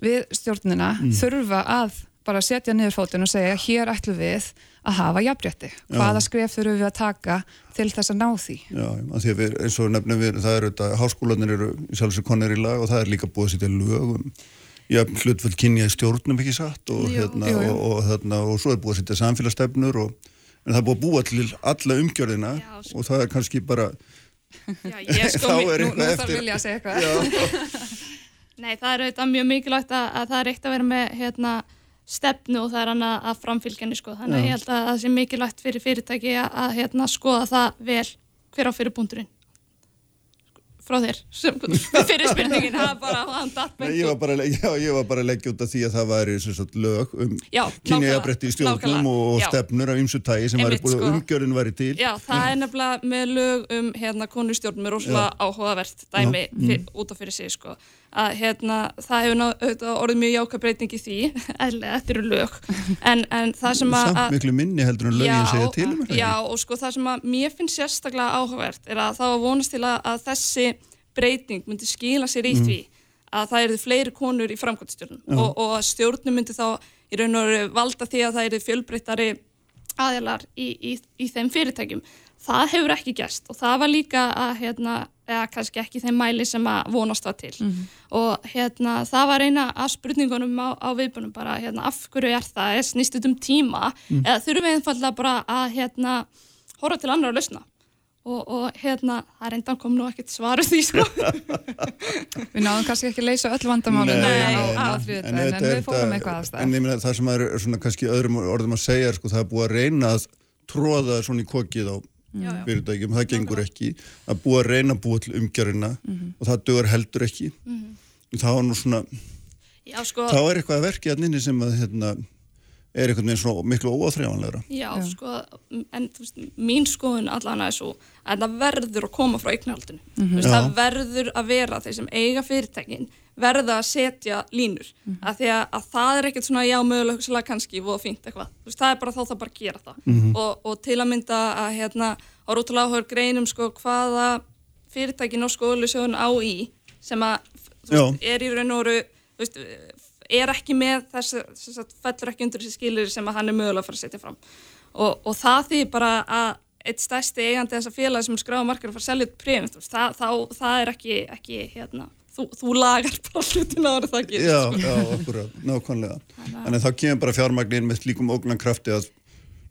við stjórnina þurfa að bara setja niður fótinn og segja hér ætlum við að hafa jafnrétti. Hvaða skref þurfum við að taka til þess að ná því? Já, að því að við, eins og nefnum við, það eru þetta, háskólanir eru í sjálfsög konir í lag og það er líka búið að setja lögum, já, hlutfell kynja í stjórnum ekki satt og, Jú, hérna, jú, jú. Og, og, hérna, og svo er búið að setja samfélagsstefnur og en það er búið að búa til alla umgjörðina Já, sko. og það er kannski bara, Já, ég þá sko, er nú, nú eitthvað þarf eftir. eitthvað Nei, það er auðvitað mjög mikilvægt að, að það er eitt að vera með hérna, stefnu og það er hann að, að framfylgja henni sko. þannig að ég held að það sé mikilvægt fyrir fyrirtæki að, hérna, skoða það vel hver á fyrir búndurinn frá þér sem, fyrir spurningin bara Nei, ég, var bara, já, ég var bara að leggja út af því að það væri sagt, lög um Já, kynjajabretti í stjórnum og, já. stefnur af ymsu tægi sem Einmitt, búið sko. umgjörðin væri til Já, það er nefnilega með lög um hérna konustjórnum er rosalega áhugavert dæmi Já, mm. fyr, út af fyrir sig sko. að hérna það hefur ná, auðvitað orðið mjög jáka breyting í því eðlega þetta eru lög en, en það sem að samt miklu minni heldur en lögin segja til um já, og sko það sem að mér finnst sérstaklega áhugavert er að það var vonast til að, að þessi breyting myndi skila sér Mm. í því að það eru fleiri konur í framkvæmstjórnum og, og að stjórnum myndi þá í raun og veru valda því að það eru fjölbreyttari aðilar í, í, í þeim fyrirtækjum. Það hefur ekki gerst og það var líka að, hérna, eða kannski ekki þeim mæli sem að vonast var til. Og hérna, það var eina af spurningunum á, á viðbunum bara, hérna, af hverju er það, er snýst þetta um tíma, eða þurfum við einfallega bara að, hérna, horfa til annar að lausna. Og, og hérna, það reyndan kom nú ekkert svaru því, sko. Við náðum kannski ekki að leysa öll vandamálin Nei, á, á en- er við fórum eitthvað aðstæð. En ég meina það sem er svona kannski öðrum orðum að segja er sko það er búið að reyna að tróða svona í kokið á já. fyrirtækjum, það gengur ekki að búið að reyna að búa til umgjörina og það dögur heldur ekki þá er nú svona, Já, sko. þá er eitthvað að verki að nynni sem að hérna, er eitthvað með svona miklu óáþreifanlegra Já, sko, en þú veist, mín skoðun allan er svo að það verður að koma frá eignarhaldinu. Þú veist, Já. það verður að vera þeir sem eiga fyrirtækin verða að setja línur. Af því að, að það er ekkert svona, já, mögulega kannski, voða fínt eitthvað. Þú veist, það er bara þá það bara að gera það. og, og til að mynda að, hérna, á rútulega áhugur greinum, sko, hvaða fyrirtækin og skólusjóðun á í sem að, þú veist, er í raun og veist, er ekki með þess, þess að fellur ekki undir þessi skilir sem að hann er mögulega að fara að setja fram og, og það því bara að eitt stærsti eigandi þessa félagi sem er skráða markar að fara að selja þetta prefn það, þá, það er ekki, ekki hérna, þú, þú lagar bara hlutin ára það gerir Já, sko. já, akkurat, nákvæmlega Þannig þá kemur bara fjármagnin með slíkum ógnankrafti að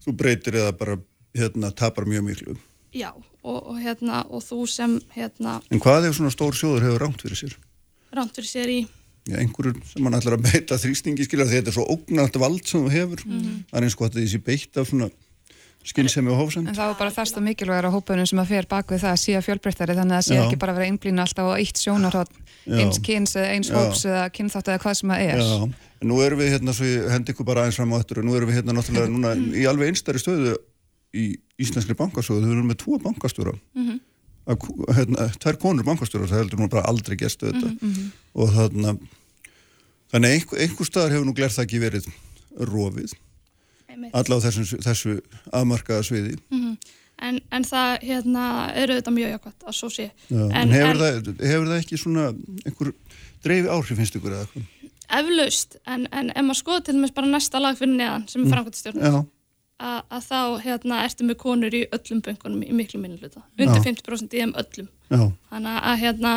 þú breytir eða bara hérna, tapar mjög miklu já og, og, hérna, og þú sem hérna, En hvað ef svona stór sjóður hefur rámt fyrir sér? ránt fyrir sér í einhverjur sem hann ætlar að beita þrýstingi skilja því þetta er svo ógnart vald sem þú hefur það er eins og að þessi beitt af svona skinnsemi og hófsend En það var bara þess að mikilvægur á hópunum sem að fer bak við það að síða fjölbreyttari þannig að það sé Já. ekki bara að vera einblýna alltaf á eitt sjónarhótt Já. eins kyns eða eins Já. hóps eða kynþátt eða hvað sem það er. Já, nú erum við hérna svo ég hendi ykkur bara aðeins fram á eftir og nú erum við hérna náttúrulega núna í alveg einstæri stöðu í íslenskri bankastöðu, við erum með tvo bankastjóra Mhm. Að, hérna, tvær konur bankastjóra, það heldur nú bara aldrei gestu þetta Mhm, og þarna þannig einhver, einhver staðar hefur nú glerð það ekki verið rofið allavega þessu, þessu afmarkaða sviði. Mhm. en, en það hérna, er auðvitað mjög jákvæmt að svo sé. Já, en, hefur, Það, hefur það ekki svona einhver dreifi áhrif finnst ykkur eða eitthvað? eflaust, en, en ef maður skoða til dæmis bara næsta lag fyrir neðan sem er framkvæmtastjórn Já, að, þá hérna, ertu með konur í öllum böngunum í miklu minni hluta, undir Já. 50% í þeim öllum. Já, þannig að hérna,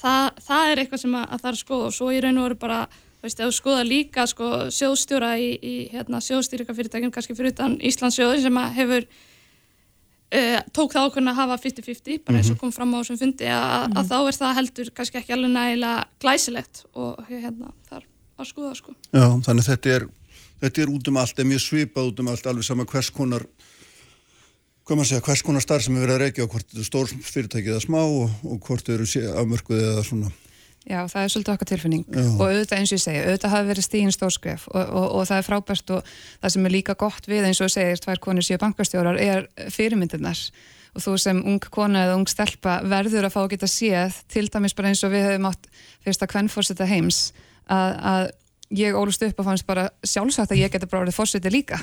það, það er eitthvað sem að, að það er að skoða. Og svo í raun og veru bara veist, ef þú skoða líka sko, sjóðstjóra í, í hérna, sjóðstýrikafyrirtækjum kannski fyrir utan Íslandsjóði sem að hefur uh, tók það ákveðin að hafa 50-50 bara eins og kom fram á þessum fundi að, að þá er það heldur kannski ekki alveg nægilega glæsilegt og hérna, það er að skoða sko. já, þannig þetta er þetta er út um allt, er mjög svipað út um allt alveg sama hvers konar hvað maður segja, hvers konar starf sem er verið að reykja og hvort þetta er stór fyrirtæki eða smá og, og hvort þau eru sé- afmörkuð eða svona. Já, það er svolítið okkar tilfinning. Já. og auðvitað eins og ég segi, auðvitað hafi verið stíðin stórskref og, og, og það er frábært og það sem er líka gott við eins og segir tvær konur séu bankastjórar er fyrirmyndirnar. Og þú sem ung kona eða ung stelpa verður að fá að geta séð til dæmis bara eins og við hefum átt fyrsta kvennfórseta heims að, að ég ólust upp og fannst bara sjálfsagt að ég geti bara orðið fórseti líka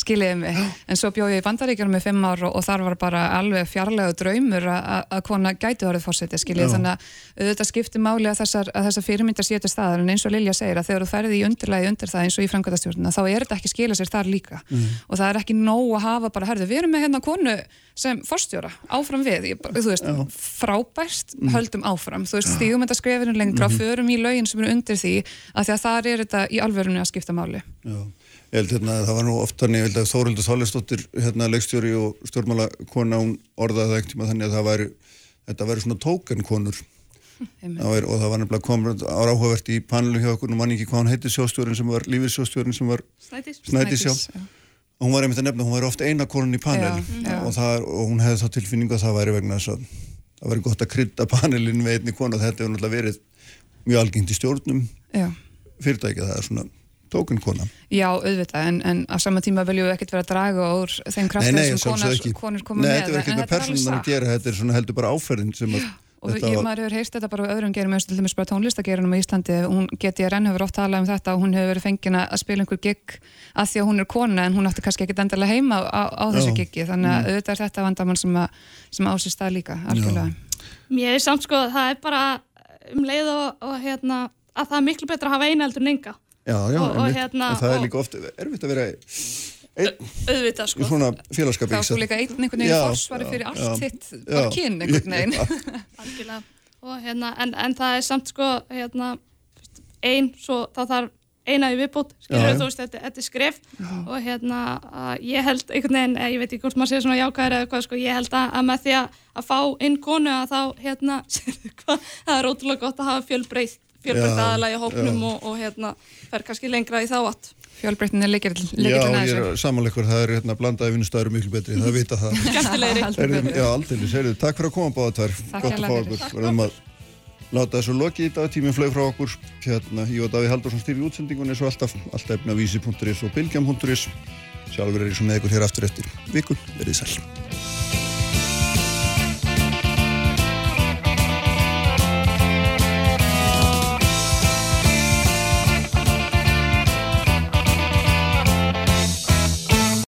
skiljiði mig, en svo bjóð ég í bandaríkjum með fimm ár og, og þar var bara alveg fjarlægu draumur að- kona gæti orðið fórseti skiljiði, Já. þannig að auðvitað skiptir máli að þessar, þessar fyrirmyndar séu til staðar. En eins og Lilja segir að þegar þú ferði í undirlægi undir það eins og í framkvæmtastjórnuna þá er þetta ekki skila sér þar líka. Og það er ekki nóg að hafa bara, herðu, við erum með hérna konu sem forstjóra, áfram við. Ég, þú veist, frábært höldum áfram, þú veist, stígum þetta skrefinu lengra og förum í lögin sem eru undir því að því að þar er þetta í alvörunni að skipta máli Já, ég held hérna að það var nú oft þannig, ég held að Þórildur Þállestóttir hérna leikstjóri og stjórnmála kona hún orðaði það ekkert tíma þannig að það væri þetta væri svona tókenkonur og það var nefnilega komið áhugavert í panelu hjá okkur, nú mann ekki hvað hann heitir sjóstjórin sem var, lífissjóstjórin sem var Snædís. Snædís, já. já. og hún var einmitt að nefna, hún var ofta eina konan í panel Já, já. Og, það, og hún hefði þá tilfinningu að það væri vegna þess að það væri gott að krydda panelin með einni konu og þetta hefur náttúrulega verið mjög algengt í stjórnum Já. Fyrirtækja, það er svona tókun kona. Já, auðvitað, en, en á sama tíma viljum við ekkert vera að draga úr þeim Nei, kraftum nei, sem konar, konur koma Nei, með. þetta er ekki með er persónunar að gera, þetta er svona heldur bara áferðin sem að Og þetta ég, maður hefur heyrst þetta bara á öðrum gerum eins og til dæmis bara tónlistagerunum í Íslandi hún GTRN hefur oft talað um þetta og hún hefur verið fengin að að spila einhver gig að því að hún er kona en hún átti kannski ekkit endilega heima á, á þessu Já. giggi þannig að auðvitað er þetta vandamann sem, að, sem á sér stað líka algjörlega. Mér er samt sko, það er bara um leið og, og hérna, að það er miklu betra að hafa eina heldur en enga. Já, já, Og- og hérna- en það er líka oft erfitt að vera einn Auðvitað sko. svona félagskapi. Þá er þú líka einn einhvern veginn forsvari fyrir já, allt já. þitt bara kyn einhvern veginn. Algjörlega. Og hérna, en, en það er samt sko, hérna, ein, svo þá þarf eina í viðbútt, skilur þú veist, þetta, þetta er skref og hérna, að ég held einhvern veginn, eh, ég veit ekki hvort maður segir svona jákvæður eða hvað, sko, ég held að, að með því að, að fá inn konu að þá, hérna, sérðu hvað, það er ótrúlega gott að hafa fjölbreytt, fjölbreytt Já, hópnum já. og, og hérna, fer kannski lengra í þá átt. Fjölbreytnin er leikir Já, leikir ég er samanleikur, það er hérna blandaði vinnustæður miklu betri, það vita það. Heyrðu, Já, aldrei, heyrðu, takk fyrir að koma báða tvær, Takk gott að fá okkur, verðum að láta þessu loki í dag, tíminn flög frá okkur, hérna, ég og Daví Haldursson stýrði útsendingunni svo alltaf, alltaf efna vísi.is og bylgjam.is, sjálfur er ég svo með ykkur hér aftur eftir viku, verið sæl.